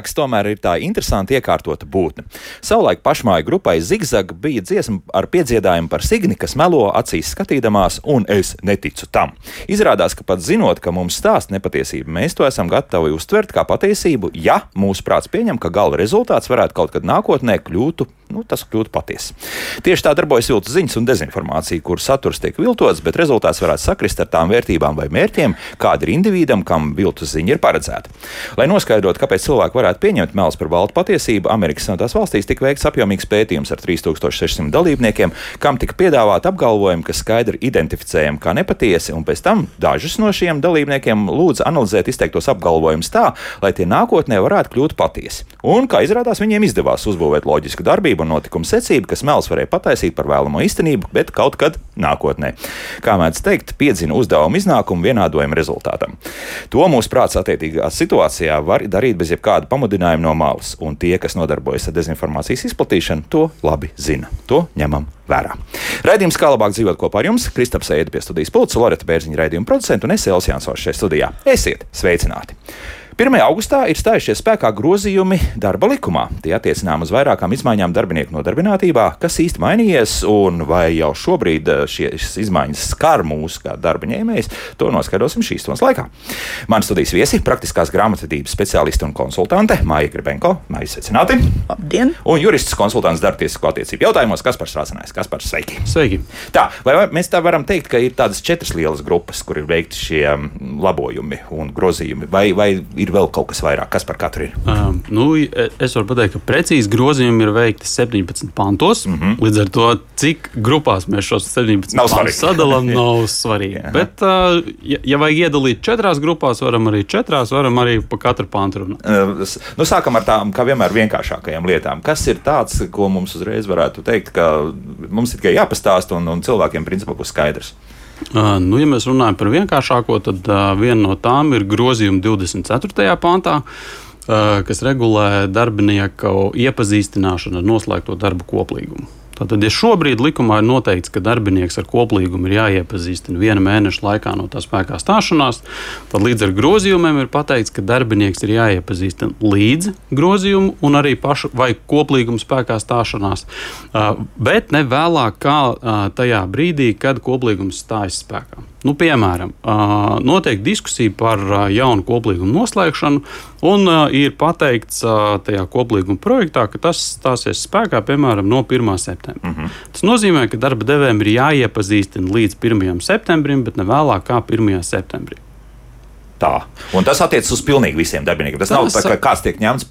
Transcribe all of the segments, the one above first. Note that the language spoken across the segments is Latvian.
Cilvēks tomēr ir tā interesanti iekārtota būtne. Savulaik pašmāju grupai Zigzag bija dziesma ar piedziedājumu par Signi, kas melo acīs skatīdamās, un es neticu tam. Izrādās, ka pat zinot, ka mums stāsta nepatiesību, mēs to esam gatavi uztvert kā patiesību, ja mūsu prāts pieņem, ka gala rezultāts varētu kaut kad nākotnē kļūtu, nu, tas kļūtu patiesa. Tieši tā darbojas viltus ziņas un dezinformācija, kur saturs tiek viltots, bet rezultāts varētu sakrist ar tām vērtībām vai mērķiem, kāda ir individam, kam viltus ziņa ir paredzēta. Lai noskaidrotu, kāpēc cilvēki varētu pieņemt melus par baltu patiesību, Amerikas Savienotās valstīs tika veikts apjomīgs pētījums ar 3600 dalībniekiem, kam tika piedāvāti apgalvojumi, kas skaidri identificējami kā nepatiesi, un pēc tam dažus no šiem dalībniekiem lūdza analizēt izteiktos apgalvojumus tā, lai tie nākotnē varētu kļūt patiesi. Un, kā izrādās, viņiem izdevās uzbūvēt loģisku darbību un notikumu secību, kas melus varēja pataisīt par vēlamo īstenību, bet kaut kad nākotnē. Kā mēdz teikt, piedzina uzdevumu iznākumu vienādojuma rezultātam. To mūsu prāts attiecīgā situācijā var darīt bez jebkāda pamudinājuma no malas, un tie, kas nodarbojas ar dezinformācijas izplatīšanu, to labi zina. To ņemam vērā. Raidījums kā labāk dzīvot kopā ar jums, Kristaps Eida pie studijas pulca, Loreta Bērziņa raidījuma producenta un es Elsijas Jansovs šajā studijā. Esiet sveicināti! 1. augustā ir stājušies spēkā grozījumi darba likumā. Tie attiecinām uz vairākām izmaiņām darbinieku nodarbinātībā, kas īsti mainījies, un vai jau šobrīd eh, šīs izmaiņas skar mūs kā darba ņēmējs, to noskaidrosim šīs stundas laikā. Mani studijas viesi - praktiskās grāmatvedības speciāliste un konsultante Maija Gribenko. Maija, sveicināti! Labdien! Un jurists konsultants darbtiesisko attiecību jautājumos, kas par strāsanājs, kas par sveiki! Sveiki! Tā, vai mēs tā varam teikt, ka ir tādas četras lielas grupas, kur ir veikti šie mm, labojumi un grozījumi, vai, vai ir ir vēl kaut kas vairāk, kas par katru ir? Um, nu, es varu pateikt, ka precīzi grozījumi ir veikti 17 pantos. Mm -hmm. Līdz ar to, cik grupās mēs šos 17 nav pantus sadalām, nav svarīgi. Bet, uh, ja, ja vajag iedalīt četrās grupās, varam arī četrās, varam arī pa katru pantu runāt. Uh, nu, sākam ar tām, kā vienmēr, vienkāršākajām lietām. Kas ir tāds, ko mums uzreiz varētu teikt, ka mums ir tikai jāpastāst un, un cilvēkiem principā būs skaidrs? Uh, nu, ja mēs runājam par vienkāršāko, tad uh, viena no tām ir grozījuma 24. pantā, uh, kas regulē darbinieku iepazīstināšanu ar noslēgto darbu koplīgumu. Tātad, ja šobrīd likumā ir noteikts, ka darbinieks ar koplīgumu ir jāiepazīstina viena mēneša laikā no tā spēkā stāšanās, tad līdz ar grozījumiem ir pateikts, ka darbinieks ir jāiepazīstina līdz grozījumu un arī pašu vai koplīguma spēkā stāšanās, bet ne vēlāk kā tajā brīdī, kad koplīgums stājas spēkā. Nu, piemēram, notiek diskusija par jaunu koplīgumu noslēgšanu, un ir pateikts tajā koplīguma projektā, ka tas stāsies spēkā piemēram no 1. septembra. Mm -hmm. Tas nozīmē, ka darba devējiem ir jāiepazīstina līdz 1. septembrim, bet ne vēlāk kā 1. septembrī. Tā. Un tas attiecas uz pilnīgi visiem darbiniekiem. Tas, tas nav tā, ka kāds tiek ņemts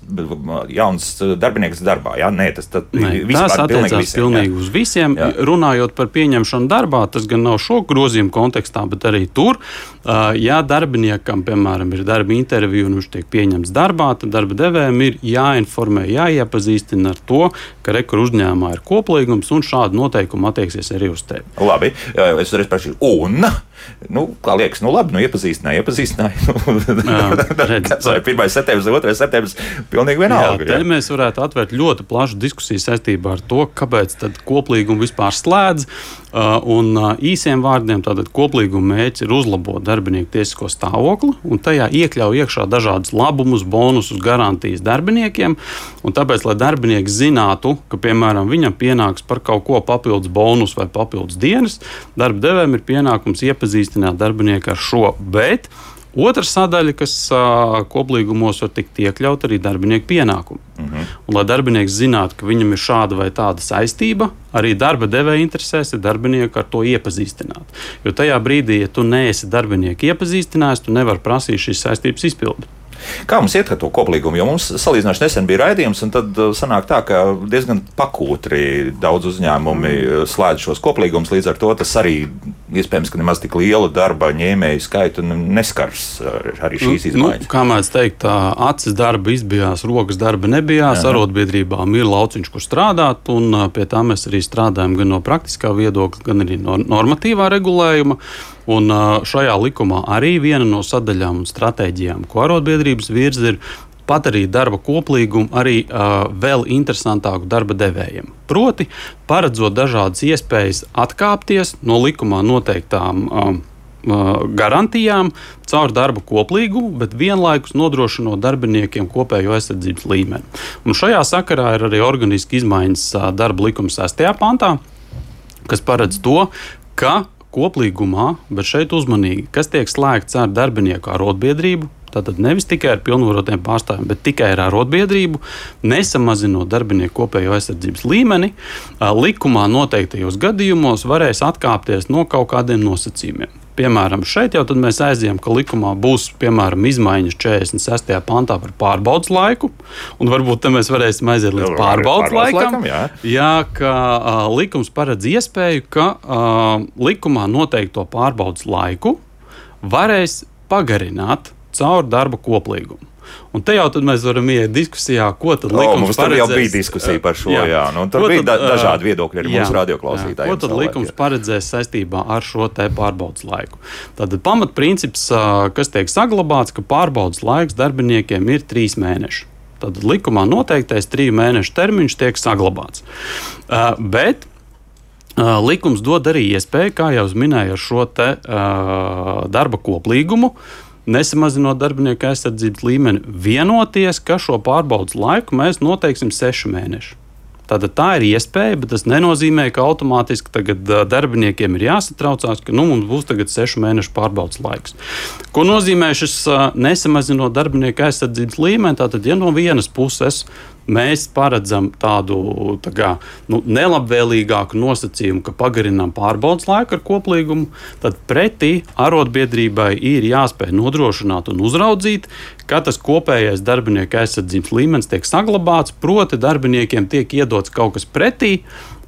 jauns darbinieks darbā. Jā, Nē, tas Nē, tas attiecas pilnīgi, visiem, pilnīgi jā. uz visiem. Jā. Runājot par pieņemšanu darbā, tas gan nav šo grozījumu kontekstā, bet arī tur. Ja darbiniekam, piemēram, ir darba intervija un viņš tiek pieņemts darbā, tad darba devējiem ir jāinformē, jāiepazīstina ar to, ka rekur uzņēmumā ir koplīgums un šādi noteikumi attieksies arī uz tevi. Labi, es uzreiz prašu, un, nu, kā liekas, nu labi, nu iepazīstināja, iepazīstināja. Vai 1. septembris, 2. septembris, pilnīgi vienalga. Jā, te mēs varētu atvērt ļoti plašu diskusiju saistībā ar to, kāpēc koplīgumu vispār slēdz. Uh, un uh, īsiem vārdiem, tātad koplīguma mērķis ir uzlabot darbinieku tiesisko stāvokli, un tajā iekļauj iekšā dažādus labumus, bonusus, garantijas darbiniekiem. Tāpēc, lai darbinieks zinātu, ka, piemēram, viņam pienāks par kaut ko papildus bonus vai papildus dienas, darba devējiem ir pienākums iepazīstināt darbinieku ar šo. Bet Otra sadaļa, kas koplīgumos var tikt iekļaut, arī darbinieku pienākumu. Uh mhm. -huh. Un, lai darbinieks zinātu, ka viņam ir šāda vai tāda saistība, arī darba devēja interesēs ir darbinieku ar to iepazīstināt. Jo tajā brīdī, ja tu neesi darbinieku iepazīstinājis, tu nevari prasīt šīs saistības izpildi. Kā mums iet ar to koplīgumu? Jo mums salīdzinoši nesen bija raidījums, un tad uh, sanāk tā, ka diezgan pakūtri daudz uzņēmumi uh, slēdz šos koplīgumus. Līdz ar to tas arī iespējams, ka nemaz tik liela darba ņēmēju skaitu neskars arī šīs nu, izmaiņas. Nu, kā mēs teikt, acis darba izbijās, rokas darba nebijās, arotbiedrībām ir lauciņš, kur strādāt, un uh, pie tā mēs arī strādājam gan no praktiskā viedokļa, gan arī no normatīvā regulējuma. Un šajā likumā arī viena no sadaļām stratēģijām, ko arotbiedrības virza, ir padarīt darba koplīgumu arī uh, vēl interesantāku darba devējiem. Proti, paredzot dažādas iespējas atkāpties no likumā noteiktām uh, garantijām caur darba koplīgumu, bet vienlaikus nodrošinot darbiniekiem kopējo aizsardzības līmeni. Un šajā sakarā ir arī organiski izmaiņas darba likuma 6. pantā, kas paredz to, ka koplīgumā, bet šeit uzmanīgi, kas tiek slēgts ar darbinieku arotbiedrību, Tātad nevis tikai ar pilnvarotiem pārstāvjiem, bet tikai ar arotbiedrību, nesamazinot darbinieku kopējo aizsardzības līmeni, likumā noteiktajos gadījumos varēs atkāpties no kaut kādiem nosacījumiem. Piemēram, šeit jau mēs aizjām, ka likumā būs piemēram izmaiņas 46. pantā par pārbaudas laiku, un varbūt mēs varēsim aiziet līdz pārbaudas laikam. laikam jā. jā, ka uh, likums paredz iespēju, ka uh, likumā noteikto pārbaudas laiku varēs pagarināt caur darba koplīgumu. Un te jau mēs varam iet diskusijā, ko tad likums mums paredzēs. Mums jau bija diskusija par šo, jā. jā. Nu, tur ko bija tad, da dažādi viedokļi arī jā, mūsu radioklausītājiem. Ko tad likums paredzēs saistībā ar šo te pārbaudas laiku? Tad pamatprincips, kas tiek saglabāts, ka pārbaudas laiks darbiniekiem ir trīs mēneši. Tad likumā noteiktais trīs mēnešu termiņš tiek saglabāts. Bet likums dod arī iespēju, kā jau minēju, ar šo te, darba koplīgumu nesamazinot darbinieku aizsardzības līmeni, vienoties, ka šo pārbaudas laiku mēs noteiksim sešu mēnešu. Tātad tā ir iespēja, bet tas nenozīmē, ka automātiski tagad darbiniekiem ir jāsatraucās, ka nu, mums būs tagad sešu mēnešu pārbaudas laiks. Ko nozīmē šis nesamazinot darbinieku aizsardzības līmeni? Tātad, ja no vienas puses mēs paredzam tādu tā kā, nu, nelabvēlīgāku nosacījumu, ka pagarinām pārbaudas laiku ar koplīgumu, tad pretī arotbiedrībai ir jāspēj nodrošināt un uzraudzīt, ka tas kopējais darbinieku aizsardzības līmenis tiek saglabāts, proti, darbiniekiem tiek iedots kaut kas pretī,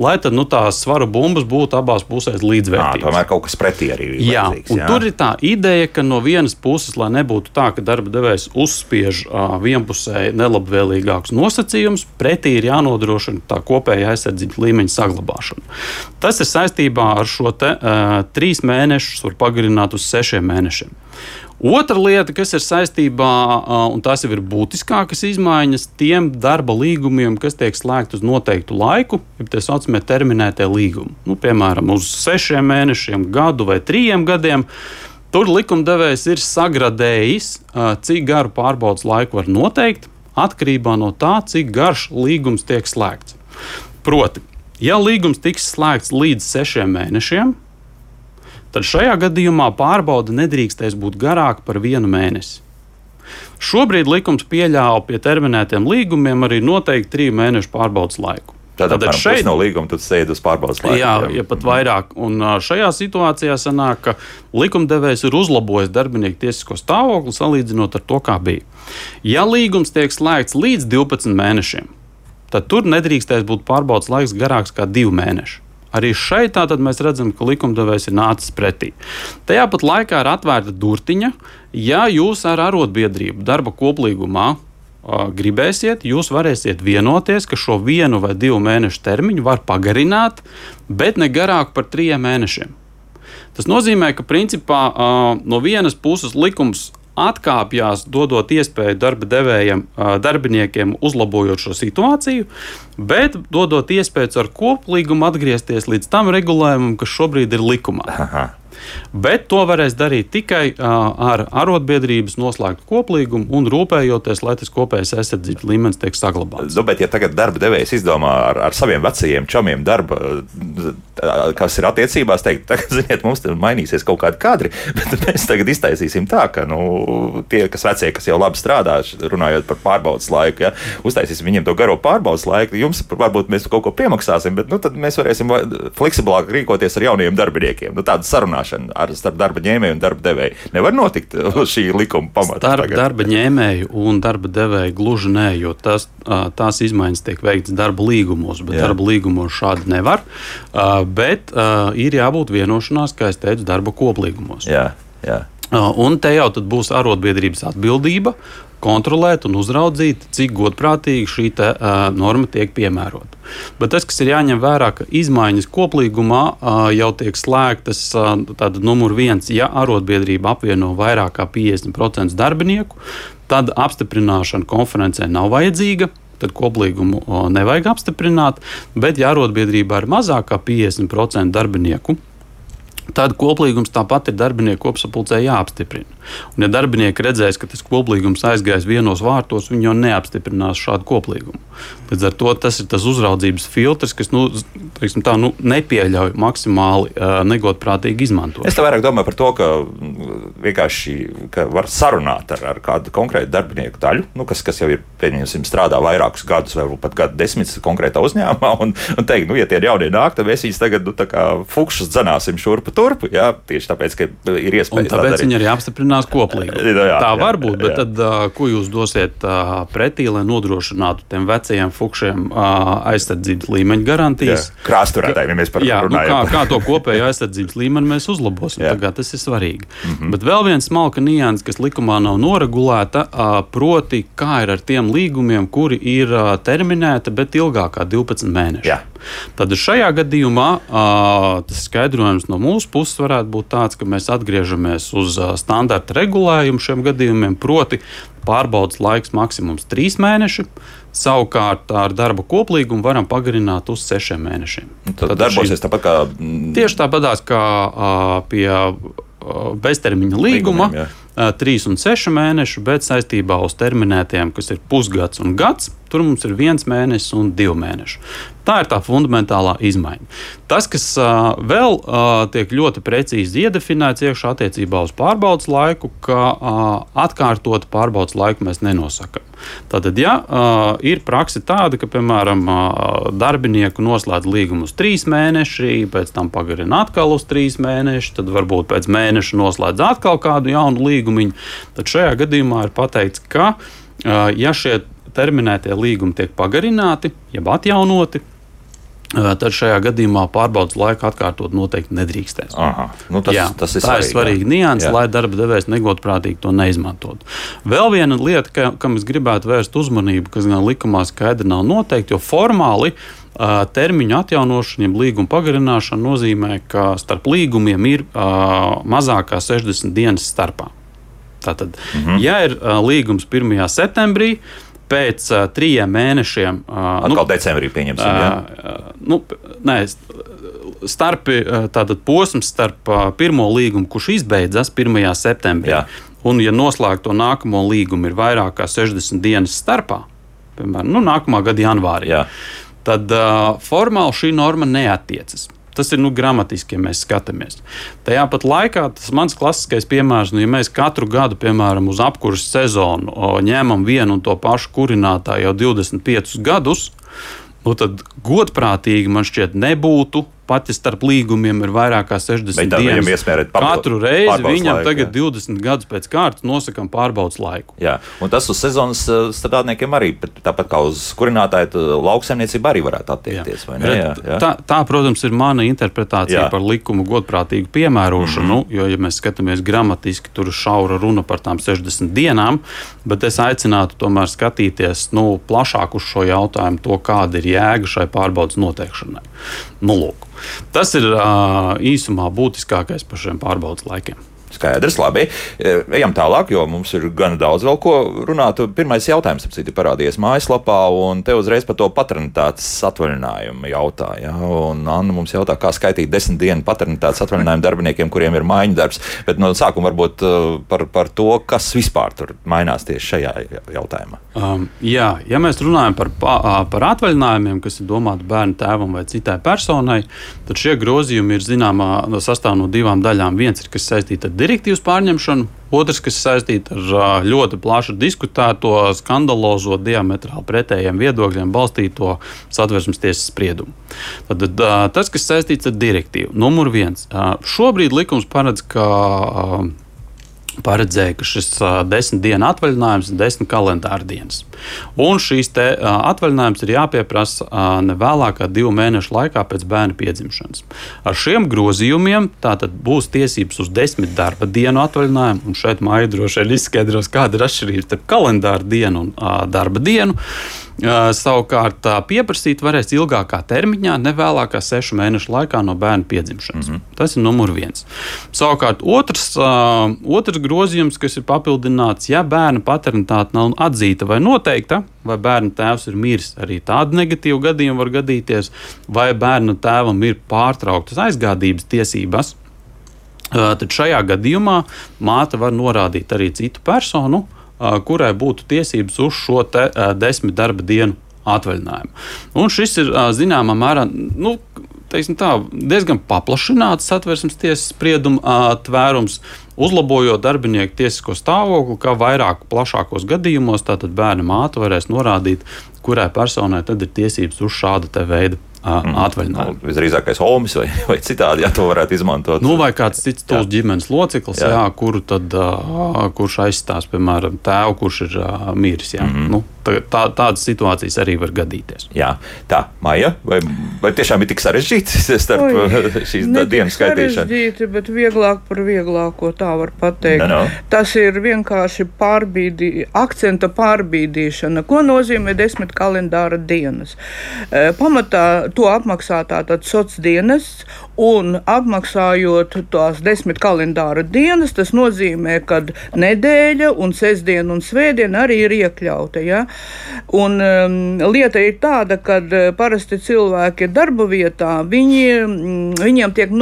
lai tad nu, tās svaru bumbas būtu abās pusēs līdzvērtīgas. Tomēr kaut kas pretī arī ir. Jā, jā. tur ir tā ideja, ka no vienas puses, lai nebūtu tā, ka darba devējs uzspiež uh, vienpusēji nelabvēlīgākus nosacījumus, pretī ir jānodrošina tā kopējā aizsardzības līmeņa saglabāšana. Tas ir saistībā ar šo te, uh, trīs mēnešus, var pagarināt uz sešiem mēnešiem. Otra lieta, kas ir saistībā, un tās jau ir būtiskākas izmaiņas, tiem darba līgumiem, kas tiek slēgti uz noteiktu laiku, ir tā saucamie terminētie līgumi. Nu, piemēram, uz sešiem mēnešiem, gadu vai trījiem gadiem. Tur likumdevējs ir sagradējis, cik garu pārbaudas laiku var noteikt, atkarībā no tā, cik garš līgums tiek slēgts. Proti, ja līgums tiks slēgts līdz sešiem mēnešiem, tad šajā gadījumā pārbauda nedrīkstēs būt garāka par vienu mēnesi. Šobrīd likums pieļāva pie terminētiem līgumiem arī noteikti trīs mēnešu pārbaudas laiku. Tātad Tad šeit no līguma tad sēž uz pārbaudas laiku. Jā, ja pat vairāk. Un šajā situācijā sanāk, ka likumdevējs ir uzlabojis darbinieku tiesisko stāvokli salīdzinot ar to, kā bija. Ja līgums tiek slēgts līdz 12 mēnešiem, tad tur nedrīkstēs būt pārbaudas laiks garāks kā 2 mēneši. Arī šeit mēs redzam, ka likumdevējs ir nācis pretī. Tajā pat laikā ir atvērta durtiņa, ja jūs ar arotbiedrību darba koplīgumā gribēsiet, jūs varēsiet vienoties, ka šo vienu vai divu mēnešu termiņu var pagarināt, bet ne garāk par trim mēnešiem. Tas nozīmē, ka principā no vienas puses likums atkāpjas, dodot iespēju darba devējiem, darbiniekiem uzlabojot šo situāciju, bet dodot iespēju ar koplīgumu atgriezties līdz tam regulējumam, kas šobrīd ir likumā. Aha. Bet to varēs darīt tikai ar arotbiedrības noslēgtu koplīgumu un rūpējoties, lai tas kopējais aizsardzības līmenis tiek saglabāts. Nu, bet, ja tagad darba devējs izdomā ar, ar saviem vecajiem čomiem darba, kas ir attiecībās, teikt, tagad, ziniet, mums mainīsies kaut kādi kadri, bet mēs tagad iztaisīsim tā, ka nu, tie, kas vecie, kas jau labi strādā, runājot par pārbaudas laiku, ja, uztaisīsim viņiem to garo pārbaudas laiku, jums varbūt mēs kaut ko piemaksāsim, bet nu, tad mēs varēsim fleksiblāk rīkoties ar jauniem darbiniekiem. Nu, tāda sarunāšana sarunāšana ar, starp darba ņēmēju un darba devēju nevar notikt uz šī likuma pamata. Starp tagad. darba ņēmēju un darba devēju gluži nē, jo tas, tās izmaiņas tiek veikts darba līgumos, bet Jā. darba līgumos šādi nevar. Bet ir jābūt vienošanās, kā es teicu, darba koplīgumos. Jā, jā. Un te jau būs arotbiedrības atbildība kontrolēt un uzraudzīt, cik godprātīgi šī te, uh, norma tiek piemērota. Bet tas, kas ir jāņem vērā, ka izmaiņas koplīgumā uh, jau tiek slēgtas, uh, tad numur viens, ja arotbiedrība apvieno vairāk kā 50% darbinieku, tad apstiprināšana konferencē nav vajadzīga tad koplīgumu nevajag apstiprināt. Bet, ja arotbiedrībā ir mazāk kā 50% darbinieku, Tad koplīgums tāpat ir darbinieku kopsapulcē jāapstiprina. Un, ja darbinieki redzēs, ka tas koplīgums aizgājis vienos vārtos, viņi jau neapstiprinās šādu koplīgumu. Līdz ar to tas ir tas uzraudzības filtrs, kas nu, tā, nu, nepieļauj maksimāli uh, negodprātīgi izmantot. Es vairāk domāju par to, ka mm, vienkārši ka var sarunāt ar, ar kādu konkrētu darbinieku daļu, nu, kas, kas jau ir strādā vairākus gadus, vai pat gadu desmitus konkrētā uzņēmumā, un, un teikt, nu, ja tie ir jaunie nāk, tad mēs viņus tagad nu, fukšus dzenāsim šurpu turpu. Jā, tieši tāpēc, ka ir iespēja. Tāpēc viņi arī apstiprinās koplīgumu. Jā, jā, tā var būt, bet jā. tad, ko jūs dosiet pretī, lai nodrošinātu tiem vecajiem fukšiem aizsardzības līmeņa garantijas? Krāsturētājiem, ja mēs par to nu, runājam. Nu, kā, kā to kopējo aizsardzības līmeni mēs uzlabosim? Tagad tas ir svarīgi. Mm -hmm. Bet vēl viens smalka nianses, kas likumā nav noregulēta, proti, kā ir ar tiem līgumiem, kuri ir terminēti, bet ilgākā 12 mēneši. Jā. Tad šajā gadījumā tas skaidrojums no mūsu puses varētu būt tāds, ka mēs atgriežamies uz standarta regulējumu šiem gadījumiem, proti, pārbaudas laiks maksimums trīs mēneši. Savukārt ar darba koplīgumu varam pagarināt uz sešiem mēnešiem. Nu, tad, tad darbosies šī... tāpat kā. Tieši tāpatās kā pie beztermiņa līguma. Līgumiem, jā. 3 un 6 mēneši, bet saistībā uz terminētiem, kas ir pusgads un gads, tur mums ir viens mēnesis un divi mēneši. Tā ir tā fundamentālā izmaiņa. Tas, kas uh, vēl uh, tiek ļoti precīzi iedefinēts iekšā attiecībā uz pārbaudas laiku, ka uh, atkārtot pārbaudas laiku mēs nenosakām. Tātad, ja uh, ir praksa tāda, ka, piemēram, uh, darbinieku noslēdz līgumu uz trīs mēnešiem, pēc tam pagarina atkal uz trīs mēnešus, tad varbūt pēc mēneša noslēdz atkal kādu jaunu līgumu, tad šajā gadījumā ir pateikts, ka, uh, ja šie terminētie līgumi tiek pagarināti, jeb atjaunoti, tad šajā gadījumā pārbaudas laiku atkārtot noteikti nedrīkstēs. Aha, nu tas, jā, tas ir tā svarīgi, ir svarīga nianses, lai darba devējs negodprātīgi to neizmantotu. Vēl viena lieta, ka, kam es gribētu vērst uzmanību, kas gan likumā skaidri nav noteikti, jo formāli uh, termiņu atjaunošana, jeb līguma pagarināšana nozīmē, ka starp līgumiem ir uh, mazākā 60 dienas starpā. Tātad, mm -hmm. ja ir uh, līgums 1. septembrī, pēc uh, trijiem mēnešiem. Uh, Atkal nu, decembrī pieņemsim. Uh, nu, nē, starp, tātad posms starp uh, pirmo līgumu, kurš izbeidzas 1. septembrī, Jā. un, ja noslēgto nākamo līgumu ir vairāk kā 60 dienas starpā, piemēram, nu, nākamā gada janvārī, Jā. tad uh, formāli šī norma neatiecas. Tas ir nu, gramatiski, ja mēs skatāmies. Tajā pat laikā tas mans klasiskais piemērs, nu, ja mēs katru gadu, piemēram, uz apkurses sezonu o, ņemam vienu un to pašu kurinātāju jau 25 gadus, nu, tad godprātīgi man šķiet nebūtu pat ja starp līgumiem ir vairāk kā 60 Bet dienas. Katru reizi viņam laiku, tagad jā. 20 gadus pēc kārtas nosakām pārbaudas laiku. Jā, un tas uz sezonas eh, strādniekiem arī, tāpat kā uz kurinātāju, lauksaimniecību arī varētu attiekties. Jā. Jā, jā. Tā, tā, protams, ir mana interpretācija jā. par likumu godprātīgu piemērošanu, mm -hmm. jo, ja mēs skatāmies gramatiski, tur ir šaura runa par tām 60 dienām, bet es aicinātu tomēr skatīties nu, plašāk uz šo jautājumu, to, kāda ir jēga šai pārbaudas noteikšanai. Nu, lūk. Tas ir īsumā būtiskākais par šiem pārbaudas laikiem. Skaidrs, labi. E, ejam tālāk, jo mums ir gana daudz vēl ko runāt. Pirmais jautājums, ap citu, parādījies mājaslapā, un te uzreiz par to paternitātes atvaļinājumu jautāja. Un Anna mums jautā, kā skaitīt desmit dienu paternitātes atvaļinājumu darbiniekiem, kuriem ir maiņu darbs. Bet no sākuma varbūt e, par, par to, kas vispār tur mainās tieši šajā jautājumā. Um, jā, ja mēs runājam par, par atvaļinājumiem, kas ir domāti bērnu tēvam vai citai personai, tad šie grozījumi ir zināmā sastāv no divām daļām. Viens ir, kas saistīts ar direktīvas pārņemšanu, otrs, kas saistīts ar ļoti plašu diskutēto, skandalozo, diametrāli pretējiem viedokļiem balstīto satversmes tiesas spriedumu. Tad, tas, kas saistīts ar direktīvu, numur viens. Šobrīd likums paredz, ka paredzēja, ka šis desmit dienu atvaļinājums ir desmit kalendāra dienas. Un šīs atvaļinājums ir jāpieprasa ne vēlāk kā divu mēnešu laikā pēc bērna piedzimšanas. Ar šiem grozījumiem tātad būs tiesības uz desmit darba dienu atvaļinājumu, un šeit māja droši vien izskaidros, kāda ir atšķirība starp kalendāra dienu un darba dienu. Savukārt, pieprasīt varēs ilgākā termiņā, ne vēlāk kā sešu mēnešu laikā no bērna piedzimšanas. Mm -hmm. Tas ir numurs viens. Savukārt, otrs, otrs grozījums, kas ir papildināts, ja bērna paternitāte nav atzīta vai noteikta, vai bērna tēvs ir miris, arī tādi negatīvi gadījumi var gadīties, vai bērna tēvam ir pārtrauktas aizgādības tiesības tad šajā gadījumā māte var norādīt arī citu personu, kurai būtu tiesības uz šo te, desmit darba dienu atvaļinājumu. Un šis ir zināmā mērā. Nu, Tā, diezgan paplašināts satversmes tiesas sprieduma tvērums, uzlabojot darbinieku tiesisko stāvokli, kā vairāk plašākos gadījumos bērna māte varēs norādīt, kurai personai tad ir tiesības uz šāda veida. Atvaļinājumu. Nu, visdrīzākais homis vai, vai citādi, ja to varētu izmantot. Nu, vai kāds cits tos ģimenes loceklis, jā. Jā, kuru tad, uh, kurš aizstās, piemēram, tēvu, kurš ir uh, miris. Jā. Mm -hmm. nu, tā, tādas situācijas arī var gadīties. Jā, tā, Maija, vai, vai tiešām ir tik sarežģīti starp Oi, šīs dienas skaitīšanu? Sarežģīti, bet vieglāk par vieglāko tā var pateikt. No, no. Tas ir vienkārši pārbīdī, akcenta pārbīdīšana. Ko nozīmē desmit kalendāra dienas? Pamatā to apmaksā tātad sociālais dienests, un apmaksājot tās desmit kalendāra dienas, tas nozīmē, ka nedēļa un sestdiena un svētdiena arī ir iekļauta. Ja? Un, um, lieta ir tāda, ka uh, parasti cilvēki darba vietā, viņi, um, viņiem tiek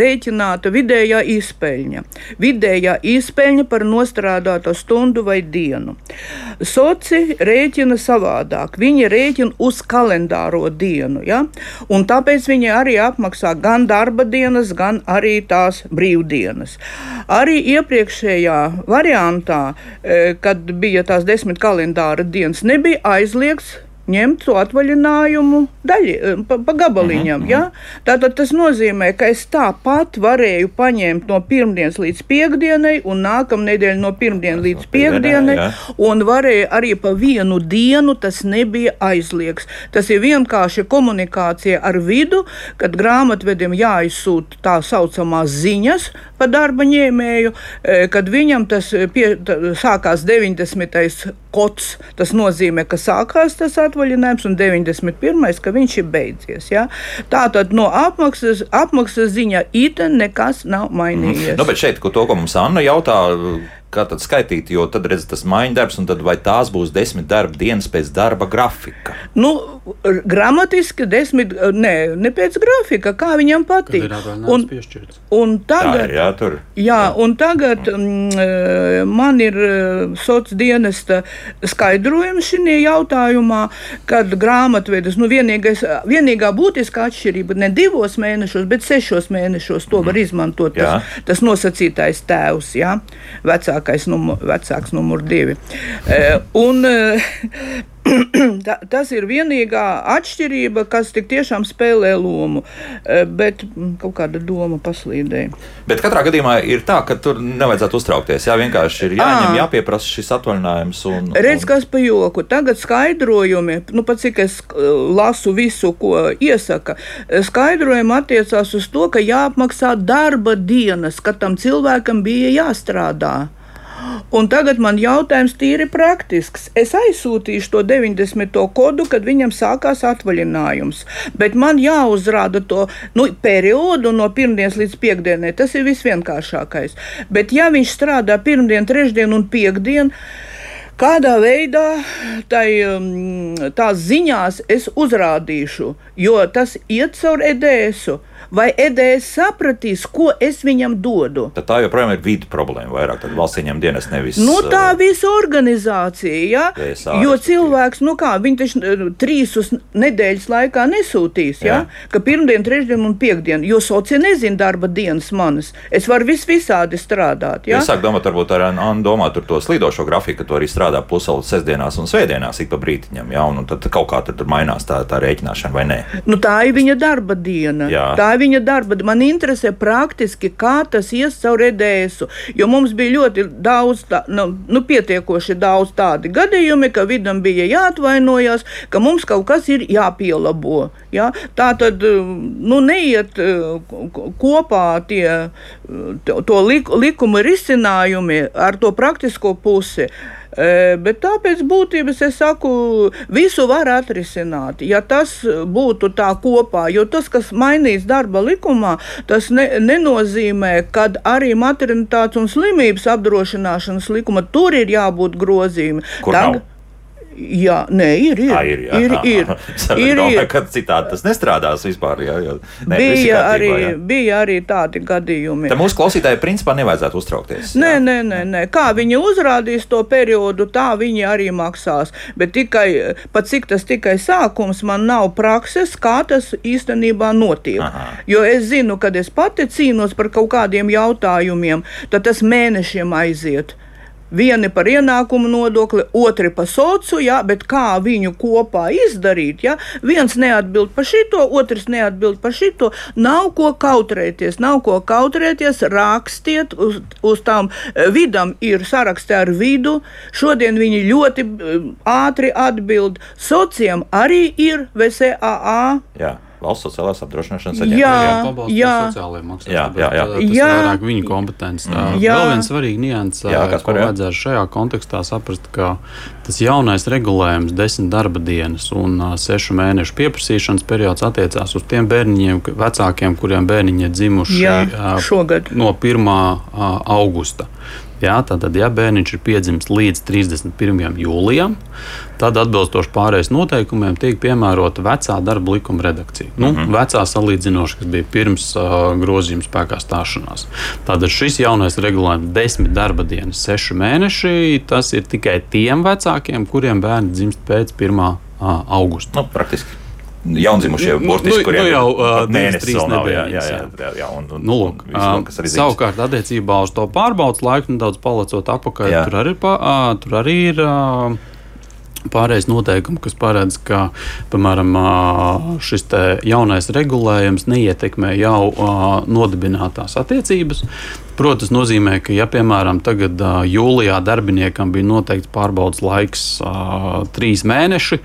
rēķināta vidējā izpeļņa. Vidējā izpeļņa par nostrādāto stundu vai dienu. Soci rēķina savādāk. Viņi rēķina uz kalendāro dienu. Ja? Un tāpēc viņi arī apmaksā gan darba dienas, gan arī tās brīvdienas. Arī iepriekšējā variantā, eh, kad bija tās desmit kalendāra dienas, nebija aizliegts ņemt to atvaļinājumu daļi, eh, pa, pa gabaliņam. -hmm. ja? Tātad tas nozīmē, ka es tāpat varēju paņemt no pirmdienas līdz piekdienai, un nākamnedēļ no pirmdienas līdz piekdienai, un varēju arī pa vienu dienu. Tas nebija aizliegts. Tas ir vienkārši komunikācija ar vidu, kad grāmatvedim jāizsūta tā saucamās ziņas par darba ņēmēju, eh, kad viņam tas pie, tā, sākās 90. Kods. Tas nozīmē, ka sākās tas atvaļinājums un 91. ka viņš ir beidzies. Ja? Tā tad no apmaksas, apmaksas ziņā iten nekas nav mainījies. Mm. Nu, bet šeit, ko to, ko mums Anna jautā, kā tad skaitīt, jo tad redz tas maiņu darbs, un vai tās būs desmit darba dienas pēc darba grafika? Nu, gramatiski desmit, ne, ne pēc grafika, kā viņam patīk. Un, un tagad, ir, jā, tur. Jā, un tagad mm, man ir sociālās dienesta skaidrojums šajā jautājumā, kad grāmatvedis, nu, vienīgais, vienīgā būtiskā atšķirība ne divos mēnešos, bet sešos mēnešos to mm. var izmantot tas, tas nosacītais tēvs, jā, vecā vecākais numur, vecāks numur divi. E, un, e, Ta, tas ir vienīgā atšķirība, kas tik tiešām spēlē lomu, e, bet kaut kāda doma paslīdēja. Bet katrā gadījumā ir tā, ka tur nevajadzētu uztraukties. Jā, vienkārši ir jāņem, jāpieprasa šis atvaļinājums. Un, Redz, kas pa joku. Tagad skaidrojumi, nu pat cik es lasu visu, ko iesaka, skaidrojumi attiecās uz to, ka jāapmaksā darba dienas, ka tam cilvēkam bija jāstrādā. Un tagad man jautājums tīri praktisks. Es aizsūtīšu to 90. kodu, kad viņam sākās atvaļinājums. Bet man jāuzrāda to nu, periodu no pirmdienas līdz piekdienai. Tas ir visvienkāršākais. Bet ja viņš strādā pirmdien, trešdien un piekdien, kādā veidā tai, um, tās ziņās es uzrādīšu, jo tas iet caur EDS. -u vai EDS sapratīs, ko es viņam dodu. Tad tā joprojām ir vidu problēma. Vairāk tad valsts ieņem dienas nevis. Nu, tā uh, visa organizācija, ja? DSA, jo cilvēks, nu kā, viņi taču uh, trīs uz nedēļas laikā nesūtīs, ja? Jā. ka pirmdien, trešdien un piekdien, jo soci nezina darba dienas manas. Es varu vis visādi strādāt. Ja? Es sāku domāt, varbūt ar Annu domāt tur to slīdošo grafiku, ka tu arī strādā pusaules sestdienās un svētdienās ik pa brītiņam, ja? un, un tad kaut kā tur mainās tā, tā rēķināšana vai nē. Nu, tā ir viņa darba diena. Jā. Tā viņa darba. Man interesē praktiski, kā tas ies caur EDS. Jo mums bija ļoti daudz, tā, nu, nu, pietiekoši daudz tādi gadījumi, ka vidam bija jāatvainojas, ka mums kaut kas ir jāpielabo. Ja? Tā tad nu, neiet kopā tie to likuma risinājumi ar to praktisko pusi. Bet tāpēc būtības es saku, visu var atrisināt, ja tas būtu tā kopā. Jo tas, kas mainīts darba likumā, tas ne, nenozīmē, ka arī maternitātes un slimības apdrošināšanas likuma tur ir jābūt grozījumam. Kur Tag, nav? Jā, nē, ir. ir, à, ir, jā, ir, ir, ir, ir. Ka citādi tas nestrādās vispār. Jā, jā. Nē, bija, arī, jā. bija arī tādi gadījumi. Tad mūsu klausītāji principā nevajadzētu uztraukties. Nē, jā. nē, nē, nē. Kā viņi uzrādīs to periodu, tā viņi arī maksās. Bet tikai pat cik tas tikai sākums, man nav prakses, kā tas īstenībā notiek. Aha. Jo es zinu, kad es pati cīnos par kaut kādiem jautājumiem, tad tas mēnešiem aiziet. Vieni par ienākumu nodokli, otri par socu, ja, bet kā viņu kopā izdarīt? Ja? Viens neatbild par šito, otrs neatbild par šito. Nav ko kautrēties, nav ko kautrēties. Rakstiet, uz, uz tām eh, vidām ir saraksti ar vidu. Šodien viņi ļoti eh, ātri atbild. Sociiem arī ir VCAA. Jā valsts sociālās apdrošināšanas aģentūra. Jā, jā, sociālajiem maksājumiem. Jā, jā, jā. Tas jā. ir vairāk viņa kompetence. Tā jā. vēl viens svarīgs nianses, ko vajadzētu šajā kontekstā saprast, ka tas jaunais regulējums, desmit darba dienas un sešu mēnešu pieprasīšanas periods attiecās uz tiem bērniņiem, vecākiem, kuriem bērniņi ir dzimuši jā, šogad. no 1. augusta. Jā, tātad, ja bērniņš ir piedzimis līdz 31. jūlijam, tad atbilstoši pārējais noteikumiem tiek piemērota vecā darba likuma redakcija. Nu, mm -hmm. Vecā salīdzinoši, kas bija pirms uh, grozījuma spēkā stāšanās. Tātad šis jaunais regulējums, desmit darba dienas, seši mēneši, tas ir tikai tiem vecākiem, kuriem bērni dzimst pēc 1. Uh, augusta. Nu, praktiski jaundzimušie nu, burtiski, nu, kuriem nu, jau uh, mēnesis vēl nav. Jā, jā, jā, jā, un, un, nu, lūk, un, un savukārt, attiecībā uz to pārbaudas laiku, nedaudz palicot apakaļ, jā. tur arī, pa, uh, tur arī ir. Uh, Pārējais noteikumi, kas paredz, ka piemēram, šis jaunais regulējums neietekmē jau nodibinātās attiecības. Protams, tas nozīmē, ka, ja piemēram tagad jūlijā darbiniekam bija noteikts pārbaudas laiks trīs mēneši,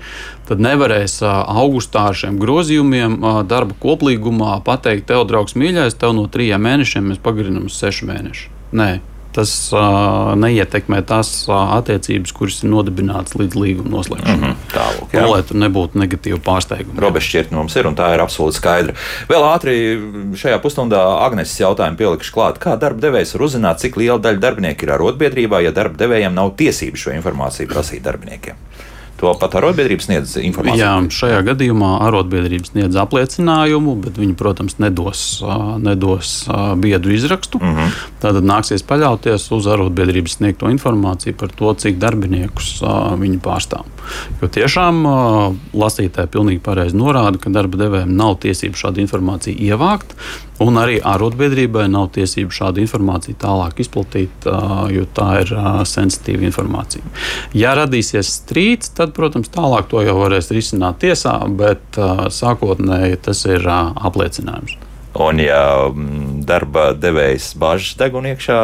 tad nevarēs augustā ar šiem grozījumiem darba koplīgumā pateikt, tev, draugs, mīļais, tev no trījiem mēnešiem mēs pagarinām uz sešu mēnešu. Nē, tas uh, neietekmē tās uh, attiecības, kuras ir nodibinātas līdz līguma noslēgšanai. Mm -hmm, Tālāk, jā. Lai tur nebūtu negatīva pārsteiguma. Robeža šķirtne mums ir, un tā ir absolūti skaidra. Vēl ātri šajā pusstundā Agnēs jautājumu pielikšu klāt. Kā darba devējs var uzzināt, cik liela daļa darbinieku ir arotbiedrībā, ja darba devējiem nav tiesības šo informāciju prasīt darbiniekiem? To pat arotbiedrības sniedz informāciju. Jā, šajā gadījumā arotbiedrības sniedz apliecinājumu, bet viņi, protams, nedos, nedos biedru izrakstu. Mm -hmm. Tad nāksies paļauties uz arotbiedrības sniegto informāciju par to, cik darbiniekus viņi pārstāv. Jo tiešām lasītāji pilnīgi pareizi norāda, ka darba devējiem nav tiesību šādu informāciju ievākt. Un arī arotbiedrībai nav tiesību šādu informāciju tālāk izplatīt, jo tā ir sensitīva informācija. Ja radīsies strīds, tad, protams, tālāk to jau varēs risināt tiesā, bet sākotnēji tas ir apliecinājums. Un, ja darba devējs bāžas deguna iekšā,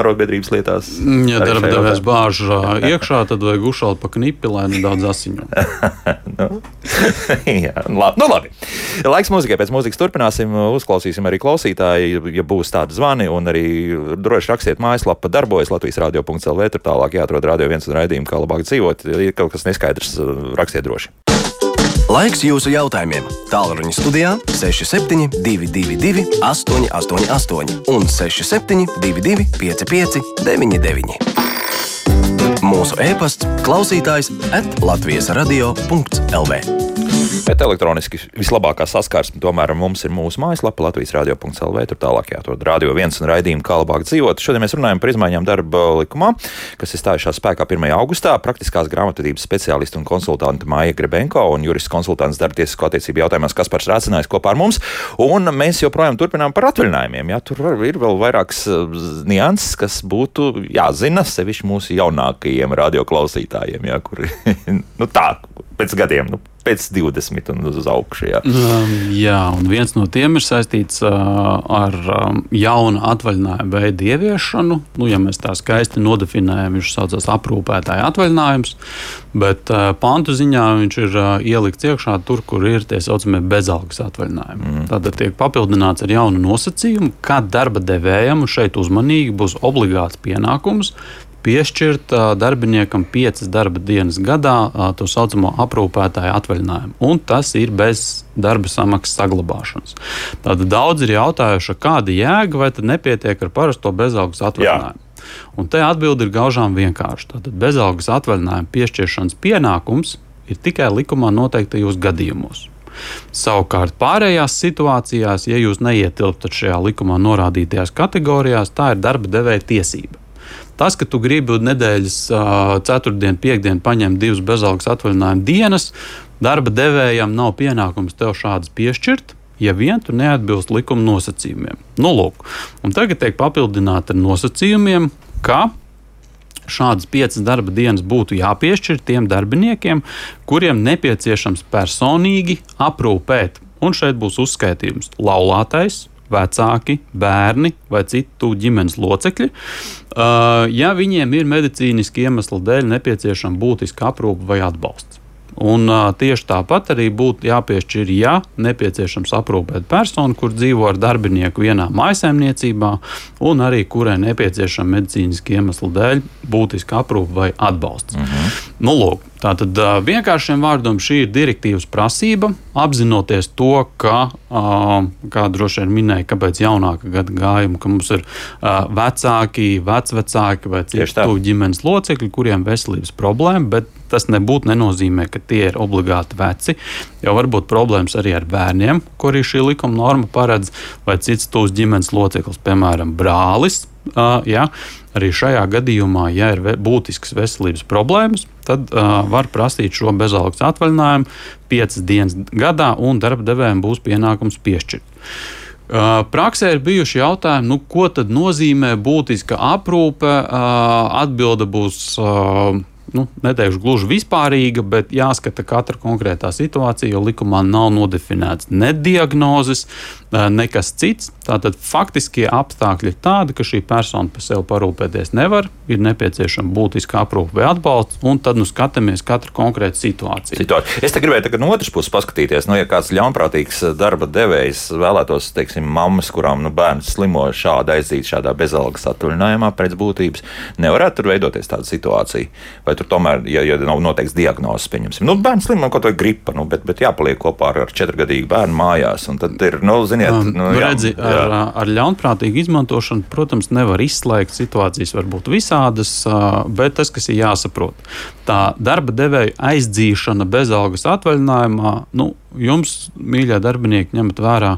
arotbiedrības lietās. Mm, ja darba devējs bāž iekšā, tad vajag uzšaut pa knipi, lai nedaudz asiņo. nu, jā, labi. Nu, labi. Laiks mūzikai. Pēc mūzikas turpināsim. Uzklausīsim arī klausītāji, ja būs tādi zvani. Un arī droši rakstiet mājaslapā, darbojas Latvijas radio.cl. Tur tālāk jāatrod radio viens un raidījumu, kā labāk dzīvot. Ja ir kaut kas neskaidrs, rakstiet droši. Laiks jūsu jautājumiem. Tālruņa studijā 6722, 888, un 6722, 55, 99. Mūsu e-pasts, klausītājs, atlatvijas radio.lv. Bet elektroniski vislabākā saskarsme tomēr mums ir mūsu mājaslapa Latvijas radio.cl. Tur tālāk jāatrod radio viens un raidījumu, kā labāk dzīvot. Šodien mēs runājam par izmaiņām darba likumā, kas ir stājušās spēkā 1. augustā. Praktiskās grāmatvedības speciālisti un konsultanti Māja Grebenko un jurists konsultants darba tiesisko attiecību jautājumos Kaspars Rācinājs kopā ar mums. Un mēs joprojām turpinām par atvaļinājumiem. Jā, tur ir vēl vairākas uh, nianses, kas būtu jāzina sevišķi mūsu jaunākajiem radioklausītājiem, jā, kuri nu, tā pēc gadiem. Nu, pēc 20 un uz augšu. Jā. Um, jā, un viens no tiem ir saistīts uh, ar um, jaunu atvaļinājumu veidu ieviešanu. Nu, ja mēs tā skaisti nodefinējam, viņš saucas aprūpētāja atvaļinājums, bet uh, pantu ziņā viņš ir uh, ielikts iekšā tur, kur ir tie saucamie bezalgas atvaļinājumi. Mm. Tad tiek papildināts ar jaunu nosacījumu, ka darba devējam šeit uzmanīgi būs obligāts pienākums piešķirt darbiniekam piecas darba dienas gadā tā saucamo aprūpētāju atvaļinājumu. Un tas ir bez darba samaksas saglabāšanas. Tad daudz ir jautājuši, kāda jēga vai tad nepietiek ar parasto bezalgas atvaļinājumu. Jā. Un te atbilde ir gaužām vienkārša. Tātad bezalgas atvaļinājuma piešķiršanas pienākums ir tikai likumā noteiktajos gadījumos. Savukārt, pārējās situācijās, ja jūs neietilptat šajā likumā norādītajās kategorijās, tā ir darba devēja tiesība. Tas, ka tu gribi nedēļas ceturtdienu, piekdienu paņemt divas bezalgas atvaļinājuma dienas, darba devējam nav pienākums tev šādas piešķirt. Ja vien tu neatbilst likuma nosacījumiem, nu, lūk, un tagad tiek papildināta ar nosacījumiem, ka šādas piecas darba dienas būtu jāpiešķir tiem darbiniekiem, kuriem nepieciešams personīgi aprūpēt. Un šeit būs uzskaitījums laulātais, vecāki, bērni vai citu ģimenes locekļi. Uh, ja viņiem ir medicīniski iemesli dēļ nepieciešama būtiska aprūpe vai atbalsts. Un, uh, tieši tāpat arī būtu jāpiešķir, ja nepieciešams aprūpēt personu, kur dzīvo ar darbinieku vienā maisaimniecībā, un arī kurai nepieciešama medicīniski iemesli dēļ būtiska aprūpe vai atbalsts. Mhm. Nu, lūk, Tātad vienkāršiem vārdiem šī ir direktīvas prasība, apzinoties to, ka, kā droši vien minēja, kāpēc jaunāka gada gājuma, ka mums ir vecāki, vecvecāki vai citu ģimenes locekļi, kuriem veselības problēma, bet tas nebūtu nenozīmē, ka tie ir obligāti veci. Jo var būt problēmas arī ar bērniem, ko arī šī likuma norma paredz, vai cits tūs ģimenes loceklis, piemēram, brālis. Ja, arī šajā gadījumā, ja ir būtisks veselības problēmas, tad uh, var prasīt šo bezalgas atvaļinājumu piecas dienas gadā, un darba devējiem būs pienākums piešķirt. Uh, praksē ir bijuši jautājumi, nu, ko tad nozīmē būtiska aprūpe. Uh, atbilde būs uh, nu, neteikšu gluži vispārīga, bet jāskata katra konkrētā situācija, jo likumā nav nodefinēts ne diagnozes, nekas cits. Tātad faktiskie apstākļi ir tādi, ka šī persona par sevi parūpēties nevar, ir nepieciešama būtiska aprūpe vai atbalsts, un tad nu skatāmies katru konkrētu situāciju. situāciju. Es te gribēju tagad no otras puses paskatīties, nu, ja kāds ļaunprātīgs darba devējs vēlētos, teiksim, mammas, kurām nu, bērns slimo šādi aiziet šādā bezalgas atvaļinājumā pēc būtības, nevarētu tur veidoties tāda situācija. Vai tur tomēr, ja, ja nav noteikts diagnozes, pieņemsim, nu, bērns slimo kaut vai gripa, nu, bet, bet jāpaliek kopā ar, ar četrgadīgu bērnu mājās, un tad ir, nu, ziniet, um, nu, jā, redzi, jā. Ar, ar ļaunprātīgu izmantošanu, protams, nevar izslēgt situācijas, var būt visādas, bet tas, kas ir jāsaprot, tā darba devēja aizdzīšana bezalgas atvaļinājumā, nu, jums, mīļie darbinieki, ņemat vērā,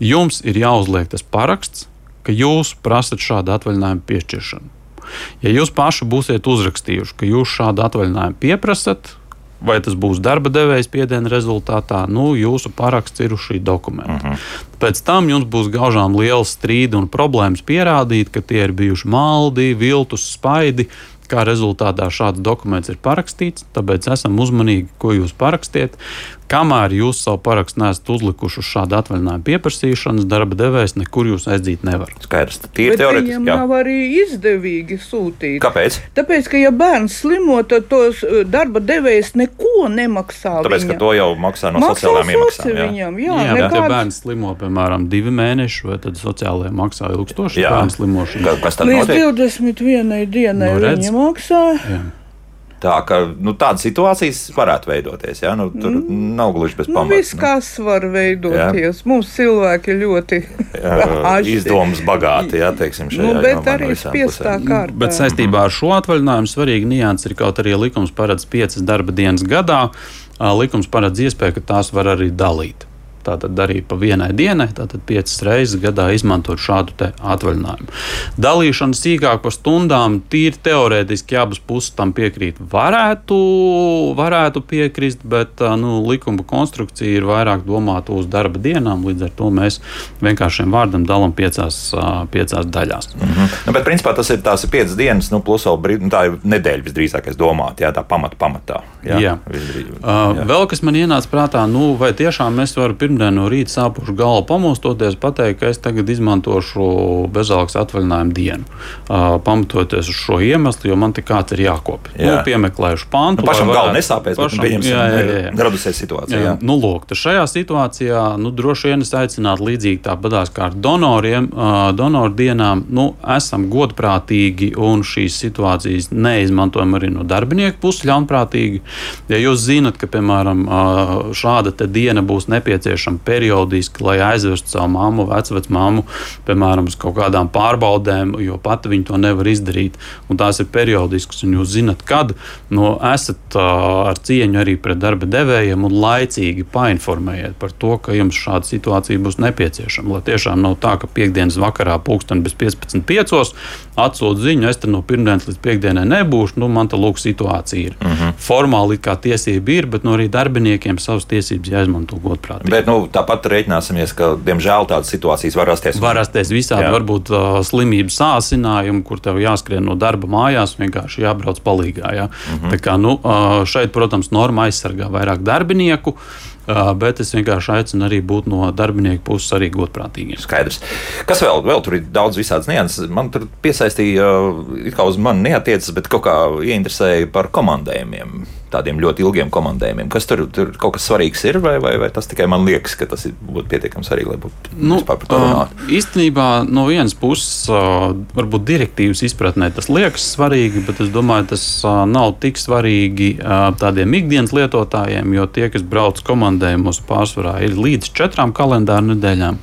jums ir jāuzliek tas paraksts, ka jūs prasat šādu atvaļinājumu piešķiršanu. Ja jūs paši būsiet uzrakstījuši, ka jūs šādu atvaļinājumu pieprasat, vai tas būs darba devējs piediena rezultātā, nu, jūsu paraksts ir uz šī dokumenta. Uh mhm. -huh. Pēc tam jums būs gaužām liels strīds un problēmas pierādīt, ka tie ir bijuši maldi, viltus, spaidi. Kā rezultātā šāds dokuments ir parakstīts, tāpēc esam uzmanīgi, ko jūs parakstiet. Kamēr jūs savu parakstu neesat uzlikuši uz šādu atvaļinājumu pieprasīšanas, darba devējs nekur jūs aizdīt nevar. Skaidrs, tīri teorētiski. Viņam nav arī izdevīgi sūtīt. Kāpēc? Tāpēc, ka ja bērns slimo, tad tos uh, darba devējs neko nemaksā. Tāpēc, viņam. ka to jau maksā no maksā sociālajām iemaksām. Jā, viņam, jā, jā nekāds... ja bērns slimo, piemēram, divi mēneši, vai tad sociālajie maksā ilgstoši bērnu slimošanu. Kas tad Līdz notiek? 21 dienai no, viņi maksā. Jā. Tā ka nu, tādas situācijas varētu veidoties. Ja? Nu, tur mm. nav gluži bez pamata. Nu, viss, kas var veidoties. Ja? Mums cilvēki ļoti izdomas bagāti. Ja, teiksim, nu, bet arī spiestā kārtā. Bet saistībā ar šo atvaļinājumu svarīgi nianses ir kaut arī likums paredz piecas darba dienas gadā. Likums paredz iespēju, ka tās var arī dalīt. Tātad arī pa vienai dienai, tātad piecas reizes gadā izmantot šādu atvaļinājumu. Dalīšana sīkāk par stundām, tīri teorētiski abas puses tam piekrīt. Varētu, varētu piekrist, bet nu, likuma konstrukcija ir vairāk domāta uz darba dienām. Līdz ar to mēs vienkāršiem vārdam dalām piecās, piecās daļās. Mm -hmm. nu, bet, principā, tas ir tās piecas dienas, nu, plus vēl brīd, nu, tā ir nedēļa visdrīzākais domāt, jā, tā pamata pamatā. Jā, jā. Visdrīz, jā. Uh, vēl kas man ienāca prātā, nu, vai tiešām mēs varam pirmdien no rīta sāpušu galvu pamostoties, pateikt, ka es tagad izmantošu bezalgas atvaļinājumu dienu. Uh, pamatoties uz šo iemeslu, jo man te kāds ir jākopja. Jā. Nu, piemeklējuši pantu. Nu, pašam galvu nesāpēs, pašam, bet jā, jā, jā, jā. Nu, lūk, šajā situācijā nu, droši vien es aicinātu līdzīgi tāpatās kā ar donoriem, uh, donoru dienām, nu, esam godprātīgi un šīs situācijas neizmantojam arī no darbinieku puses ļaunprātīgi. Ja jūs zinat, ka, piemēram, šāda diena būs nepieciešama, nepieciešama periodiski, lai aizvestu savu māmu, vecmāmu, piemēram, uz kaut kādām pārbaudēm, jo pati viņi to nevar izdarīt. Un tās ir periodiskas, un jūs zinat, kad no, esat uh, ar cieņu arī pret darba devējiem un laicīgi painformējiet par to, ka jums šāda situācija būs nepieciešama. Lai tiešām nav tā, ka piekdienas vakarā, pulksten bez 15.5. atsūta ziņu, es te no pirmdienas līdz piekdienai nebūšu, nu man te lūk situācija ir. Uh mhm. -huh. Formāli kā tiesība ir, bet nu, arī darbiniekiem savas tiesības jāizmanto godprātīgi. Bet nu, tāpat rēķināsimies, ka diemžēl tādas situācijas var rasties. Var rasties visādi, Jā. varbūt uh, slimības sācinājumi, kur tev jāskrien no darba mājās, vienkārši jābrauc palīgā. Uh mhm. -huh. Tā kā, nu, uh, šeit, protams, norma aizsargā vairāk darbinieku. Bet es vienkārši aicinu arī būt no darbinieku puses arī godprātīgiem. Skaidrs. Kas vēl? Vēl tur ir daudz visādas nianses. Man tur piesaistīja, it kā uz mani neatiecas, bet kaut kā ieinteresēja par komandējumiem tādiem ļoti ilgiem komandējumiem. Kas tur, tur kaut kas svarīgs ir, vai, vai, vai tas tikai man liekas, ka tas būtu pietiekami svarīgi, lai būtu nu, par to runāt? Uh, īstenībā no vienas puses, uh, varbūt direktīvas izpratnē tas liekas svarīgi, bet es domāju, tas uh, nav tik svarīgi tādiem ikdienas lietotājiem, jo tie, kas brauc komandējumos, pārsvarā ir līdz četrām kalendāra nedēļām.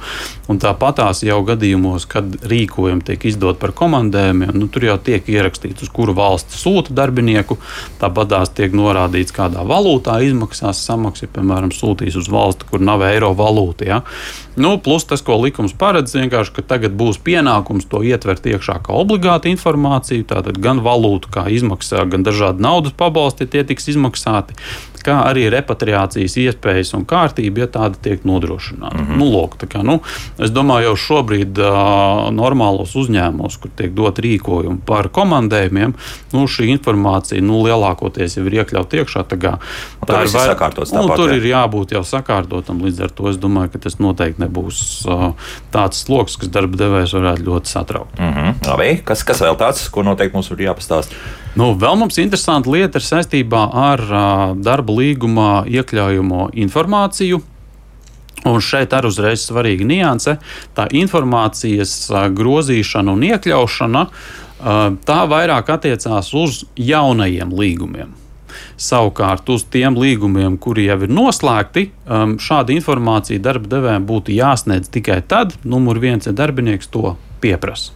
Un tāpatās jau gadījumos, kad rīkojumi tiek izdot par komandējumiem, nu, tur jau tiek ierakstīts, uz kuru valsti sūta darbinieku. Tāpatās tiek norādīts, kādā valūtā izmaksās samaksa, ja, piemēram, sūtīs uz valsti, kur nav eiro valūta. Ja. Nu, plus tas, ko likums paredz, vienkārši, ka tagad būs pienākums to ietvert iekšā kā obligātu informāciju. Tātad gan valūtu, kā izmaksā, gan dažādi naudas pabalsti, tie tiks izmaksāti kā arī repatriācijas iespējas un kārtība, ja tāda tiek nodrošināta. Mm -hmm. nu, lūk, kā, nu, es domāju, jau šobrīd uh, normālos uzņēmumos, kur tiek dot rīkojumi par komandējumiem, nu, šī informācija nu, lielākoties jau ir iekļauta iekšā. Tā, kā, tā ir vai, sakārtots. Nu, tur jā. ir jābūt jau sakārtotam. Līdz ar to es domāju, ka tas noteikti nebūs uh, tāds sloks, kas darba devējs varētu ļoti satraukt. Mm -hmm. Labi, kas, kas vēl tāds, ko noteikti mums ir jāpastāst? Nu, vēl mums interesanta lieta ir saistībā ar uh, darba līgumā iekļaujamo informāciju. Un šeit arī uzreiz svarīga nianse. Tā informācijas grozīšana un iekļaušana tā vairāk attiecās uz jaunajiem līgumiem. Savukārt uz tiem līgumiem, kuri jau ir noslēgti, šāda informācija darba devējiem būtu jāsniedz tikai tad, numur viens, ja darbinieks to pieprasa.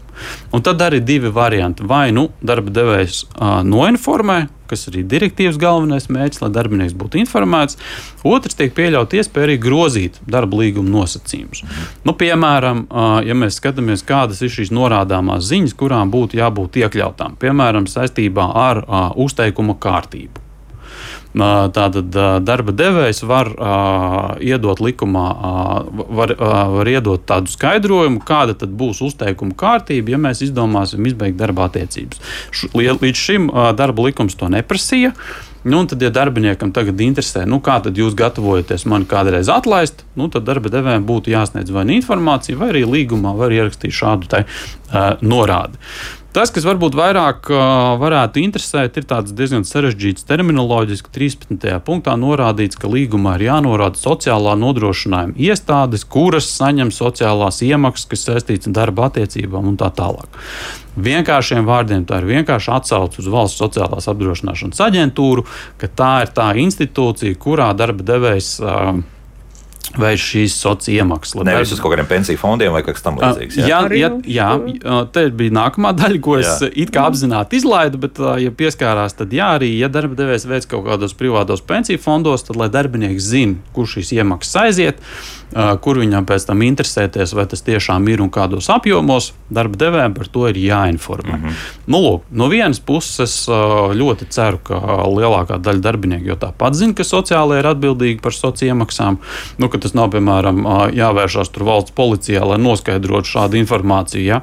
Un tad arī divi varianti. Vai nu darba devējs uh, noinformē, kas arī direktīvas galvenais mērķis, lai darbinieks būtu informēts. Otrs tiek pieļaut iespēja arī grozīt darba līguma nosacījumus. Nu, piemēram, ja mēs skatāmies, kādas ir šīs norādāmās ziņas, kurām būtu jābūt iekļautām, piemēram, saistībā ar uzteikuma kārtību. Tātad darba devējs var uh, iedot likumā, uh, var, uh, var iedot tādu skaidrojumu, kāda tad būs uzteikuma kārtība, ja mēs izdomāsim izbeigt darba attiecības. Š, līdz šim uh, darba likums to neprasīja. Nu, tad, ja darbiniekam tagad interesē, nu, kā tad jūs gatavojaties mani kādreiz atlaist, nu, tad darba devējiem būtu jāsniedz vai nu informācija, vai arī līgumā var ierakstīt šādu te, uh, norādi. Tas, kas varbūt vairāk uh, varētu interesēt, ir tāds diezgan sarežģīts terminoloģiski. 13. punktā norādīts, ka līgumā ir jānorāda sociālā nodrošinājuma iestādes, kuras saņem sociālās iemaksas, kas saistītas ar darba attiecībām un tā tālāk. Vienkāršiem vārdiem tā ir vienkārši atsauce uz valsts sociālās apdrošināšanas aģentūru, ka tā ir tā institūcija, kurā darba devējs. Uh, vai šīs sociālās iemaksas. Nevis uz kaut kādiem pensiju fondiem vai kas tamlīdzīgs. Jā, jā, jā, jā, te bija nākamā daļa, ko es jā. it kā apzināti izlaidu, bet, ja pieskārās, tad jā, arī, ja darba devējs veids kaut kādos privātos pensiju fondos, tad lai darbinieks zina, kur šīs iemaksas aiziet, kur viņam pēc tam interesēties, vai tas tiešām ir un kādos apjomos, darba devējiem par to ir jāinformē. Mm -hmm. nu, lūk, no vienas puses es ļoti ceru, ka lielākā daļa darbinieku jau tāpat zina, ka sociālai ir atbildīgi par sociālajām iemaksām. Nu, tas nav, piemēram, jāvēršās tur valsts policijā, lai noskaidrotu šādu informāciju. Ja?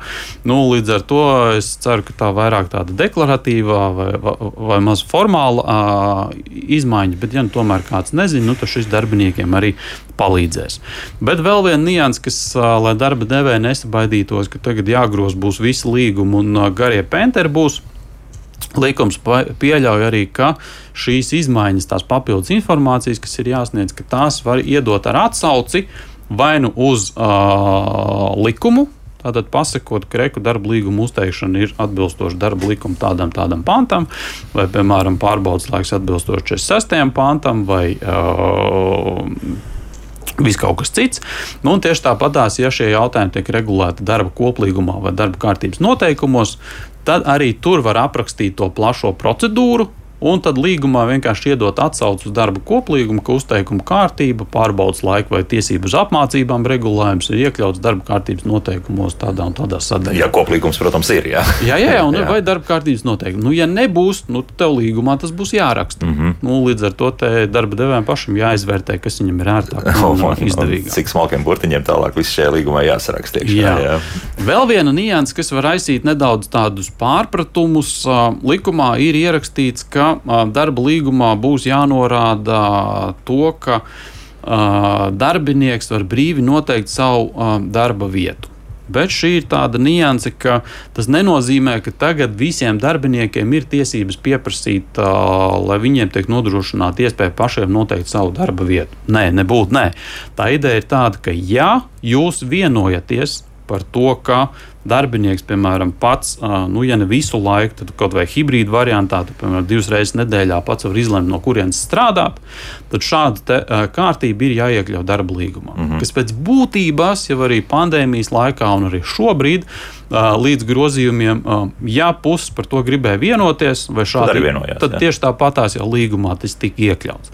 Nu, līdz ar to es ceru, ka tā vairāk tāda deklaratīvā vai, vai, vai maz formāla izmaiņa, bet, ja nu, tomēr kāds nezina, nu, tad šis darbiniekiem arī palīdzēs. Bet vēl viena nianses, kas, lai darba devēja nesabaidītos, ka tagad jāgroz būs visi līgumi un garie penteri būs. Likums pieļauj arī, ka šīs izmaiņas, tās papildus informācijas, kas ir jāsniedz, ka tās var iedot ar atsauci vai nu uz uh, likumu, Tātad pasakot, ka reku darba līguma uzteikšana ir atbilstoša darba likuma tādam, tādam pantam, vai, piemēram, pārbaudas laiks atbilstoši 46. pantam, vai uh, Viss kaut kas cits. Nu, tieši tāpatās, ja šie jautājumi tiek regulēti darba koplīgumā vai darba kārtības noteikumos, tad arī tur var aprakstīt to plašo procedūru, Un tad līgumā vienkārši iedot atsauci uz darba koplīgumu, ka uzteikuma kārtība, pārbaudas laika vai tiesību uz apmācībām regulējums ir iekļauts darba kārtības noteikumos tādā un tādā sadaļā. Ja koplīgums, protams, ir. Jā, jā, jā, jā, un, jā. vai darba kārtības noteikumi. Nu, ja nebūs, nu, tev līgumā tas būs jāraksta. Mm -hmm. nu, līdz ar to darba devējiem pašam jāizvērtē, kas viņam ir ērtāk un, un izdevīgāk. Cik smalkiem burtiņiem tālāk viss šajā līgumā jāsaraksta. Jā. jā. Vēl viena nianses, kas var aizsīt nedaudz tādus pārpratumus, likumā ir ierakstīts, ka darba līgumā būs jānorāda to, ka darbinieks var brīvi noteikt savu darba vietu. Bet šī ir tāda nianse, ka tas nenozīmē, ka tagad visiem darbiniekiem ir tiesības pieprasīt, uh, lai viņiem tiek nodrošināta iespēja pašiem noteikt savu darba vietu. Nē, nebūtu. Nē. Tā ideja ir tāda, ka ja jūs vienojaties par to, ka darbinieks, piemēram, pats, nu, ja ne visu laiku, tad kaut vai hibrīda variantā, tad, piemēram, divas reizes nedēļā pats var izlemt, no kurienes strādāt, tad šāda te, kārtība ir jāiekļauj darba līgumā. Mm -hmm. Kas pēc būtības, jau arī pandēmijas laikā un arī šobrīd, līdz grozījumiem, ja puses par to gribēja vienoties, vai šādi tad, vienojās, tad tieši tāpatās jau līgumā tas tika iekļauts.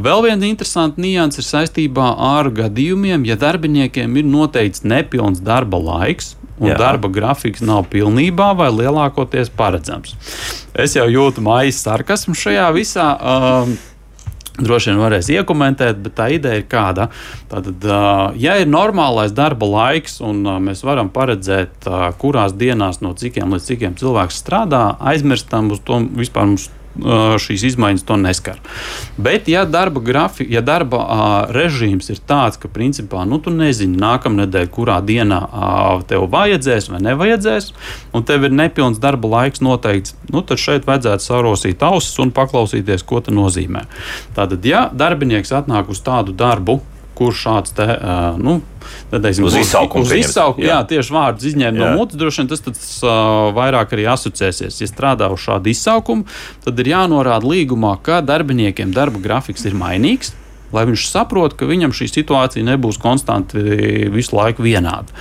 Vēl viena interesanta nianses ir saistībā ar gadījumiem, ja darbiniekiem ir noteikts nepilns darba laiks, un Jā. darba grafiks nav pilnībā vai lielākoties paredzams. Es jau jūtu maijas sarkasmu šajā visā. Um, Droši vien varēs iekomentēt, bet tā ideja ir kāda. Tātad, ja ir normālais darba laiks, un mēs varam paredzēt, kurās dienās no cikiem līdz cikiem cilvēks strādā, aizmirstam uz to vispār mums šīs izmaiņas to neskar. Bet, ja darba, grafi, ja darba uh, režīms ir tāds, ka principā nu, tu nezini nākamā nedēļa, kurā dienā uh, tev vajadzēs vai nevajadzēs, un tev ir nepilns darba laiks noteikts, nu, tad šeit vajadzētu sarosīt ausis un paklausīties, ko tas nozīmē. Tātad, ja darbinieks atnāk uz tādu darbu, kur šāds te, uh, nu, teiksim, uz izsaukumu. Uz izsaukumu jā. jā, tieši vārdus izņēma no mutes, droši vien tas tad, uh, vairāk arī asociēsies. Ja strādā uz šādu izsaukumu, tad ir jānorāda līgumā, ka darbiniekiem darba grafiks ir mainīgs. Lai viņš saprotu, ka viņam šī situācija nebūs konstanti visu laiku vienāda.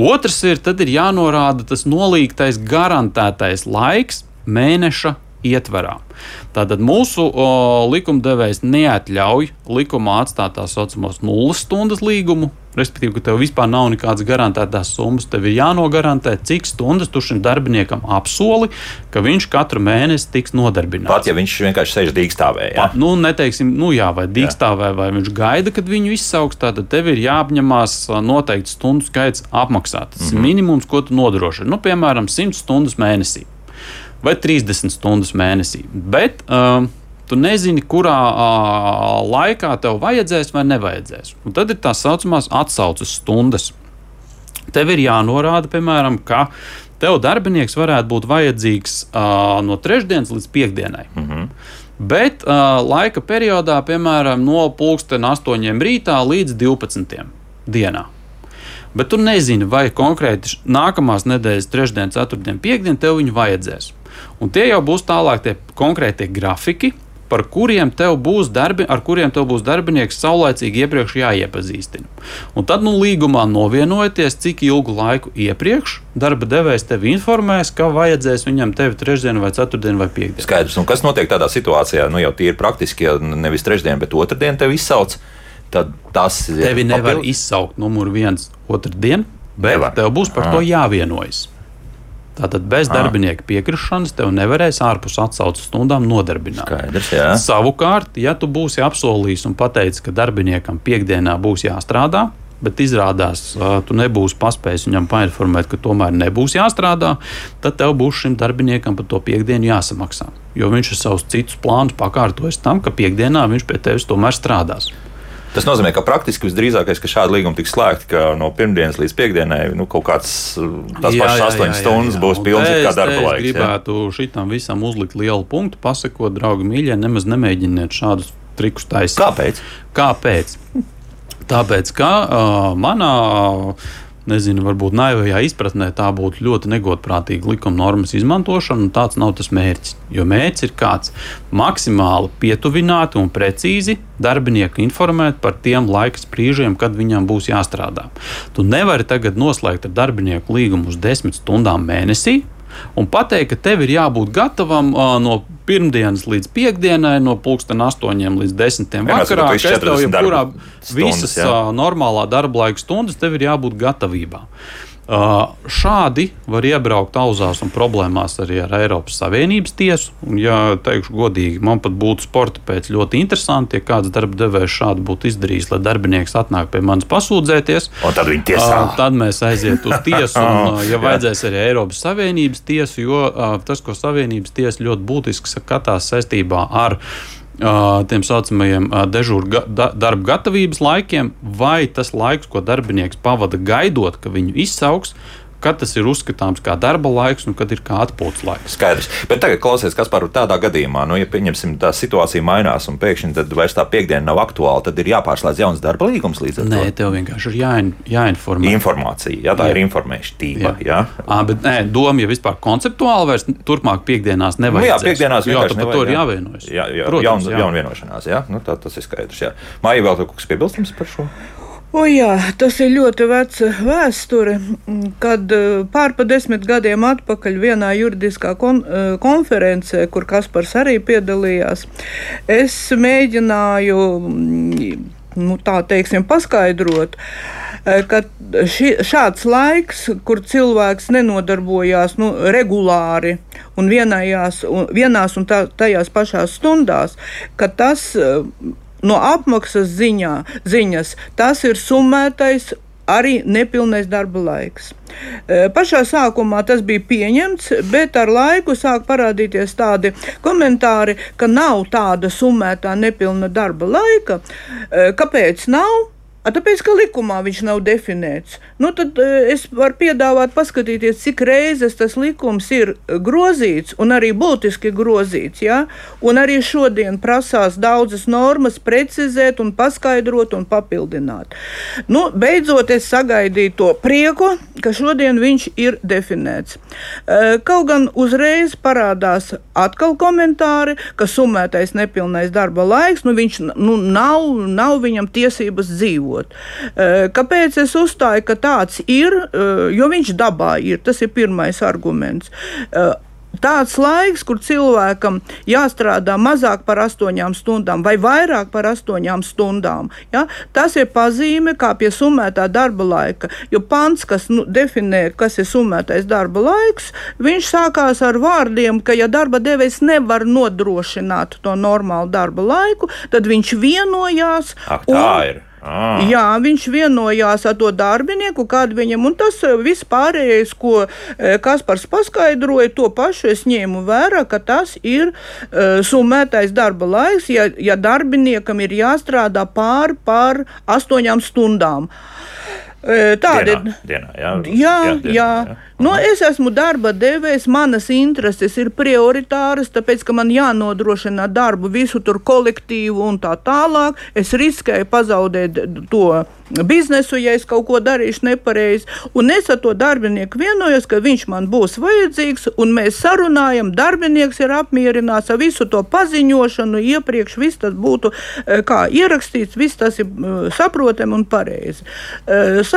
Otrs ir, tad ir jānorāda tas nolīgtais garantētais laiks mēneša ietverā. Tātad mūsu o, likumdevējs neatļauj likumā atstāt tā saucamos nulles stundas līgumu. Respektīvi, ka tev vispār nav nekādas garantētās summas. Tev ir jānogarantē, cik stundas tu šim darbiniekam apsoli, ka viņš katru mēnesi tiks nodarbināts. Pat ja viņš vienkārši sēž dīkstāvē. Ja? Nu, neteiksim, nu jā, vai dīkstāvē, vai viņš gaida, kad viņu izsauks, tad tev ir jāapņemās noteikti stundu skaits apmaksāt. Tas mm -hmm. ir mhm. minimums, ko tu nodrošini. Nu, piemēram, 100 stundas mēnesī vai 30 stundas mēnesī. Bet uh, tu nezini, kurā uh, laikā tev vajadzēs vai nevajadzēs. Un tad ir tā saucamās atsauces stundas. Tev ir jānorāda, piemēram, ka tev darbinieks varētu būt vajadzīgs uh, no trešdienas līdz piekdienai. Mm -hmm. Bet uh, laika periodā, piemēram, no pulksten 8 rītā līdz 12 dienā. Bet tu nezini, vai konkrēti nākamās nedēļas, trešdien, ceturtdien, piekdien tev viņu vajadzēs. Un tie jau būs tālāk tie konkrētie grafiki, par kuriem tev būs darbi, ar kuriem tev būs darbinieks saulēcīgi iepriekš jāiepazīstina. Un tad, nu, līgumā novienojoties, cik ilgu laiku iepriekš darba devējs tevi informēs, ka vajadzēs viņam tevi trešdien, vai ceturtdien, vai piekdien. Skaidrs, un kas notiek tādā situācijā, nu jau tie ir praktiski, ja nevis trešdien, bet otrdien tevi izsauc. Tad tas ir. Tevi nevar papildu. izsaukt numuru viens otrdien, bet nevar. tev būs par to jāvienojas. Tātad bez ah. darbinieka piekrišanas tev nevarēs ārpus atsauces stundām nodarbināt. Skaidrs, jā. Savukārt, ja tu būsi apsolījis un pateicis, ka darbiniekam piekdienā būs jāstrādā, bet izrādās, tu nebūsi paspējis viņam painformēt, ka tomēr nebūs jāstrādā, tad tev būs šim darbiniekam par to piekdienu jāsamaksā. Jo viņš ir savus citus plānus pakārtojis tam, ka piekdienā viņš pie tevis tomēr strādās. Tas nozīmē, ka praktiski visdrīzākais, ka šāda līguma tiks slēgta, ka no pirmdienas līdz piekdienai nu, kaut kāds tās jā, pašas astoņas stundas būs pilns kā darba laiks. Es gribētu jā. šitam visam uzlikt lielu punktu, pasakot, draugi mīļie, nemaz nemēģiniet šādus trikus taisīt. Kāpēc? Kāpēc? Tāpēc, ka uh, manā nezinu, varbūt naivajā izpratnē tā būtu ļoti negodprātīga likuma normas izmantošana, tāds nav tas mērķis. Jo mērķis ir kāds - maksimāli pietuvināti un precīzi darbinieku informēt par tiem laika brīžiem, kad viņam būs jāstrādā. Tu nevari tagad noslēgt ar darbinieku līgumu uz desmit stundām mēnesī, un pateikt, ka tev ir jābūt gatavam uh, no pirmdienas līdz piekdienai, no pulksten 8 līdz 10 vakarā. Kas tev jebkurā visas jā. uh, normālā darba laika stundas tev ir jābūt gatavībā. Uh, šādi var iebraukt auzās un problēmās arī ar Eiropas Savienības tiesu. Un, ja teikšu godīgi, man pat būtu sporta pēc ļoti interesanti, ja kāds darba devējs šādu būtu izdarījis, lai darbinieks atnāk pie manis pasūdzēties. Tad, uh, tad mēs aizietu uz tiesu, un, uh, ja vajadzēs arī Eiropas Savienības tiesu, jo tas, ko Savienības tiesa ļoti būtiski skatās saistībā ar tiem saucamajiem dežūru ga, da, darba gatavības laikiem, vai tas laiks, ko darbinieks pavada gaidot, ka viņu izsauks, kad tas ir uzskatāms kā darba laiks un kad ir kā atpūtas laiks. Skaidrs. Bet tagad klausies, kas par tādā gadījumā, nu, ja pieņemsim, tā situācija mainās un pēkšņi tad vairs tā piekdiena nav aktuāla, tad ir jāpārslēdz jauns darba līgums līdz ar to. Nē, tev vienkārši ir jāin, jāinformē. Informācija, jā, tā jā. ir informēšana. Jā. À, bet nē, doma jau vispār konceptuāli vairs turpmāk piekdienās nevajag. Nu, jā, piekdienās jā, nevajag, to ir jāvienojas. Jā, jā, Protams, jaun, jā. jaun vienošanās, jā, nu, tā, tas ir skaidrs. Jā. Māja vēl kaut kas piebilstams par šo? O jā, tas ir ļoti veca vēsture, kad eh, pār pa desmit gadiem atpakaļ vienā juridiskā kon eh, konferencē, kur Kaspars arī piedalījās, es mēģināju mm, nu, tā teiksim, paskaidrot, eh, ka ši, šāds laiks, kur cilvēks nenodarbojās nu, regulāri un, vienajās, un vienās un tā, tajās pašās stundās, ka tas no apmaksas ziņā, ziņas tas ir summētais arī nepilnais darba laiks. E, pašā sākumā tas bija pieņemts, bet ar laiku sāk parādīties tādi komentāri, ka nav tāda summētā nepilna darba laika. E, kāpēc nav? A, tāpēc, ka likumā viņš nav definēts. Nu, tad e, es varu piedāvāt, paskatīties, cik reizes tas likums ir grozīts un arī būtiski grozīts. Ja? Un arī šodien prasās daudzas normas precizēt, un paskaidrot un papildināt. Nu, beidzot, es sagaidīju to prieku, ka šodien viņš ir definēts. E, kaut gan uzreiz parādās atkal komentāri, ka summētais nepilnais darba laiks, nu, viņš nu, nav, nav viņam tiesības dzīvot dzīvot. Kāpēc es uzstāju, ka tāds ir? Jo viņš dabā ir. Tas ir pirmais arguments. Tāds laiks, kur cilvēkam jāstrādā mazāk par astoņām stundām vai vairāk par astoņām stundām, ja, tas ir pazīme kā pie summētā darba laika. Jo pants, kas nu, definē, kas ir summētais darba laiks, viņš sākās ar vārdiem, ka ja darba devējs nevar nodrošināt to normālu darba laiku, tad viņš vienojās. Ak, tā un, ir. Ah. Jā, viņš vienojās ar to darbinieku, kādu viņam, un tas eh, viss pārējais, ko eh, Kaspars paskaidroja, to pašu es ņēmu vērā, ka tas ir uh, summētais darba laiks, ja, ja darbiniekam ir jāstrādā pār par astoņām stundām. Tāda ir. Dienā, jā, jā, jā, dienā, jā. jā. Nu, es esmu darba devējs, manas intereses ir prioritāras, tāpēc, ka man jānodrošina darbu visu tur kolektīvu un tā tālāk. Es riskēju pazaudēt to biznesu, ja es kaut ko darīšu nepareizi. Un es ar to darbinieku vienojos, ka viņš man būs vajadzīgs, un mēs sarunājam, darbinieks ir apmierināts ar visu to paziņošanu. Iepriekš viss tas būtu kā ierakstīts, viss tas ir saprotami un pareizi.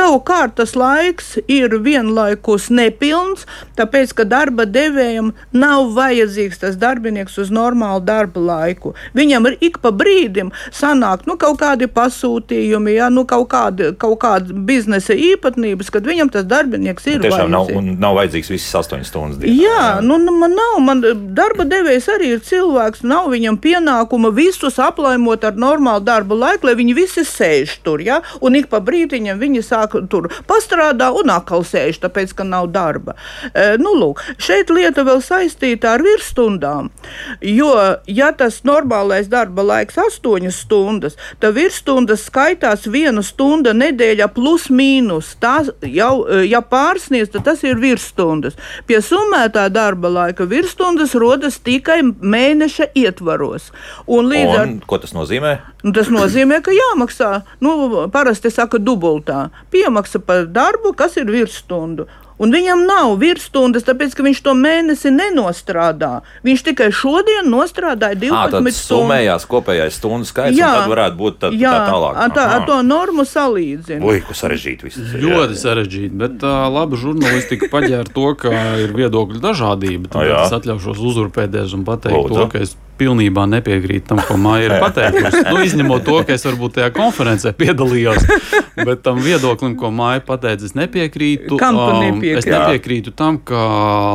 Savukārt tas laiks ir vienlaikus ne nepilns, tāpēc ka darba devējam nav vajadzīgs tas darbinieks uz normālu darba laiku. Viņam ir ik pa brīdim sanāk nu, kaut kādi pasūtījumi, ja, nu, kaut, kādi, kaut kāda biznesa īpatnības, kad viņam tas darbinieks ir. Tiešām vajadzīgs. nav, nav vajadzīgs visas astoņas stundas. Dienā, jā, jā. Nu, nu, man nav, man darba devējs arī ir cilvēks, nav viņam pienākuma visus aplaimot ar normālu darba laiku, lai viņi visi sēž tur, ja, un ik pa brīdiņam viņi sāk tur pastrādā un atkal sēž, tāpēc, ka nav darba. E, nu, lūk, šeit lieta vēl saistīta ar virsstundām, jo, ja tas normālais darba laiks - 8 stundas, tad virsstundas skaitās viena stunda nedēļā plus mīnus. Tā jau, e, ja pārsniedz, tad tas ir virsstundas. Pie summētā darba laika virsstundas rodas tikai mēneša ietvaros. Un līdz ar to, ko tas nozīmē? Nu, tas nozīmē, ka jāmaksā. Nu, parasti saka, dubultā. Piemaksa par darbu, kas ir virsstundu. Un viņam nav virsstundas, tāpēc ka viņš to mēnesi nenostrādā. Viņš tikai šodien nostrādāja 12 à, stundas. Tas summējās kopējais stundu skaits, jā, un tad varētu būt tā, jā, tā tālāk. Tā, ar to normu salīdzina. Ui, kas sarežģīti viss. Ļoti sarežģīti, bet uh, laba žurnālistika paģēra to, ka ir viedokļu dažādība. Tad es atļaušos uzurpēties un pateikt Lūdzu. to, ka es pilnībā nepiekrītu tam, ko Maija ir pateikusi. Nu, izņemot to, ka es varbūt tajā konferencē piedalījos, bet tam viedoklim, ko Maija pateica, es nepiekrītu. Kam tu nepiekrīti? Um, es nepiekrītu tam, ka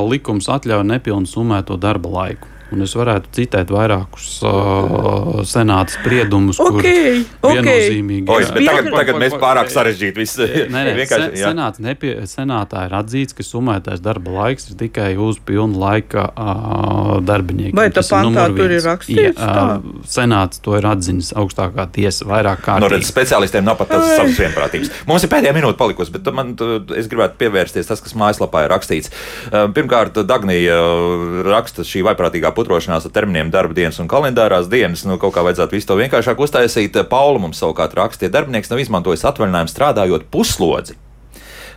likums atļauj nepilnu summēto darba laiku. Un es varētu citēt vairākus uh, senāta spriedumus, okay, kur okay. viennozīmīgi Oi, tagad, tagad mēs pārāk sarežģīti visu. Nē, nē, sen, senāts nepie, senātā ir atzīts, ka summētais darba laiks ir tikai uz pilnu laika uh, darbinieku. Vai tā pantā tur ir rakstīts? Jā, uh, senāts to ir atzinis augstākā tiesa vairāk kārtīgi. No, redz, speciālistiem nav pat tas savas vienprātības. Mums ir pēdējā minūte palikusi, bet man, es gribētu pievērsties tas, kas mājaslapā ir rakstīts. Uh, pirmkārt, Dagnija uh, raksta šī vaiprātīgā putrošanās ar terminiem darba dienas un kalendārās dienas. Nu, kaut kā vajadzētu visu to vienkāršāk uztaisīt. Paula mums savukārt raksta, ja darbinieks nav izmantojis atvaļinājumu strādājot puslodzi.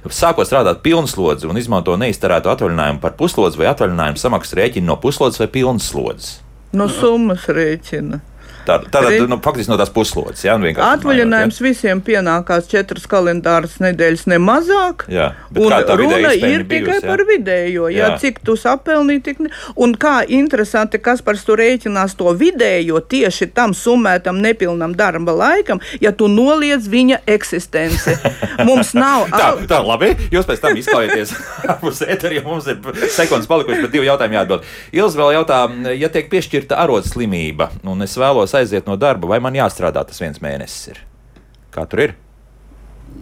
Sākot strādāt pilnslodzi un izmanto neizterētu atvaļinājumu par puslodzi vai atvaļinājumu samaksas rēķinu no puslodes vai pilnslodzes. No summas rēķina. Tā, tātad, nu, faktiski no tās puslodes. Jā, nu, Atvaļinājums ja? visiem pienākās četras kalendāras nedēļas nemazāk. Jā, un runa ir tikai jā. par vidējo. Jā, jā. cik tu sapelnīji, tik ne. Un kā interesanti, kas par to rēķinās to vidējo tieši tam summētam nepilnam darba laikam, ja tu noliedz viņa eksistenci. Mums nav. tā, tā, labi. Jūs pēc tam izklausieties ārpus ētera, ja mums ir sekundes palikušas, bet divi jautājumi jāatbild. Ilz vēl jautā, ja tiek piešķirta arodslimība, un es vēlos aiziet no darba, vai man jāstrādā tas viens mēnesis? Ir? Kā tur ir?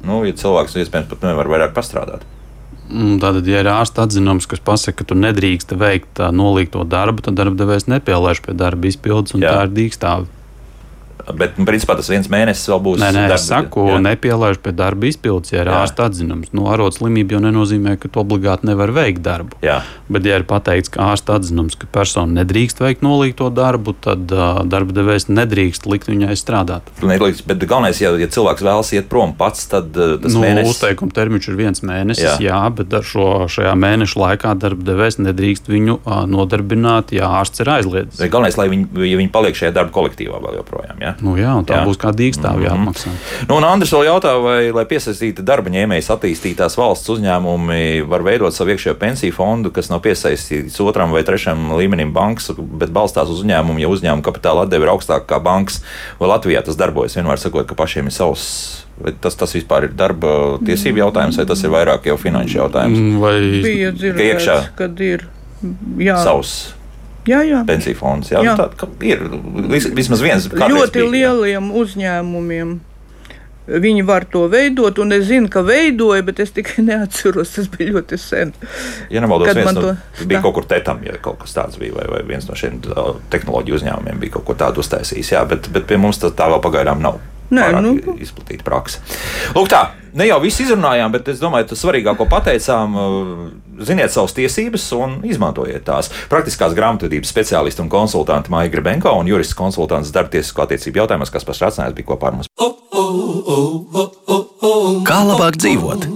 Nu, ja cilvēks iespējams pat nevar vairāk pastrādāt. Mm, tātad, ja ir ārsta atzinums, kas pasaka, ka tu nedrīkst veikt nolikto darbu, tad darbdevējs nepielaiž pie darba izpildes, un Jā. tā ir dīkstāve. Bet, nu, principā, tas viens mēnesis vēl būs. Nē, nē darba, es saku, jā. nepielaiž pie darba izpildes, ja ir jā. ārsta atzinums. Nu, arots slimība jau nenozīmē, ka tu obligāti nevar veikt darbu. Jā. Bet, ja ir pateikts, ka ārsta atzinums, ka persona nedrīkst veikt nolīgto darbu, tad uh, darba devējs nedrīkst likt viņai strādāt. Nedrīkst, bet galvenais, ja, ja cilvēks vēlas iet prom pats, tad uh, tas nu, mēnesis... uzteikuma termiņš ir viens mēnesis, jā, jā bet šo šajā mēneša laikā darba devējs nedrīkst viņu uh, nodarbināt, ja ārsts ir aizliedzis. Galvenais, lai viņi, ja viņi paliek šajā darba kolektīvā vēl joprojām. Ja? Nu, jā, tā jā. būs kā dīkstāvja mm -hmm. jāapmaksā. Nu, un Andris vēl jautā, vai, lai piesaistītu darba ņēmējus attīstītās valsts uzņēmumi, var veidot savu iekšējo pensiju fondu, kas nav piesaistīts otram vai trešam līmenim bankas, bet balstās uz uzņēmumu, ja uzņēmuma kapitāla atdeve ir augstāka kā bankas, vai Latvijā tas darbojas, vienmēr sakot, ka pašiem ir savs. Vai tas, tas vispār ir darba tiesību jautājums, vai tas ir vairāk jau finanšu jautājums? Mm, vai bija dzirdēts, kad ir jā. savs jā, jā. pensiju fonds. Jā, jā. Nu, tā, ir vis, vismaz viens ļoti bija, lieliem jā. uzņēmumiem. Viņi var to veidot, un es zinu, ka veidoja, bet es tikai neatceros. Tas bija ļoti sen. Ja nemaldos, viens no, to... bija kaut kur tetam, ja kaut kas tāds bija, vai, vai viens no šiem tehnoloģiju uzņēmumiem bija kaut ko tādu uztaisījis. Jā, bet, bet pie mums tā, tā vēl pagaidām nav. Nē, nu. izplatīta praksa. Lūk, tā, ne jau viss izrunājām, bet es domāju, tas svarīgāko pateicām. Uh, ziniet savas tiesības un izmantojiet tās. Praktiskās grāmatvedības speciālisti un konsultanti Maija Grebenko un jurists konsultants darbtiesisko attiecību jautājumos, kas pašs Rācinājums bija kopā ar mums. Kā labāk dzīvot?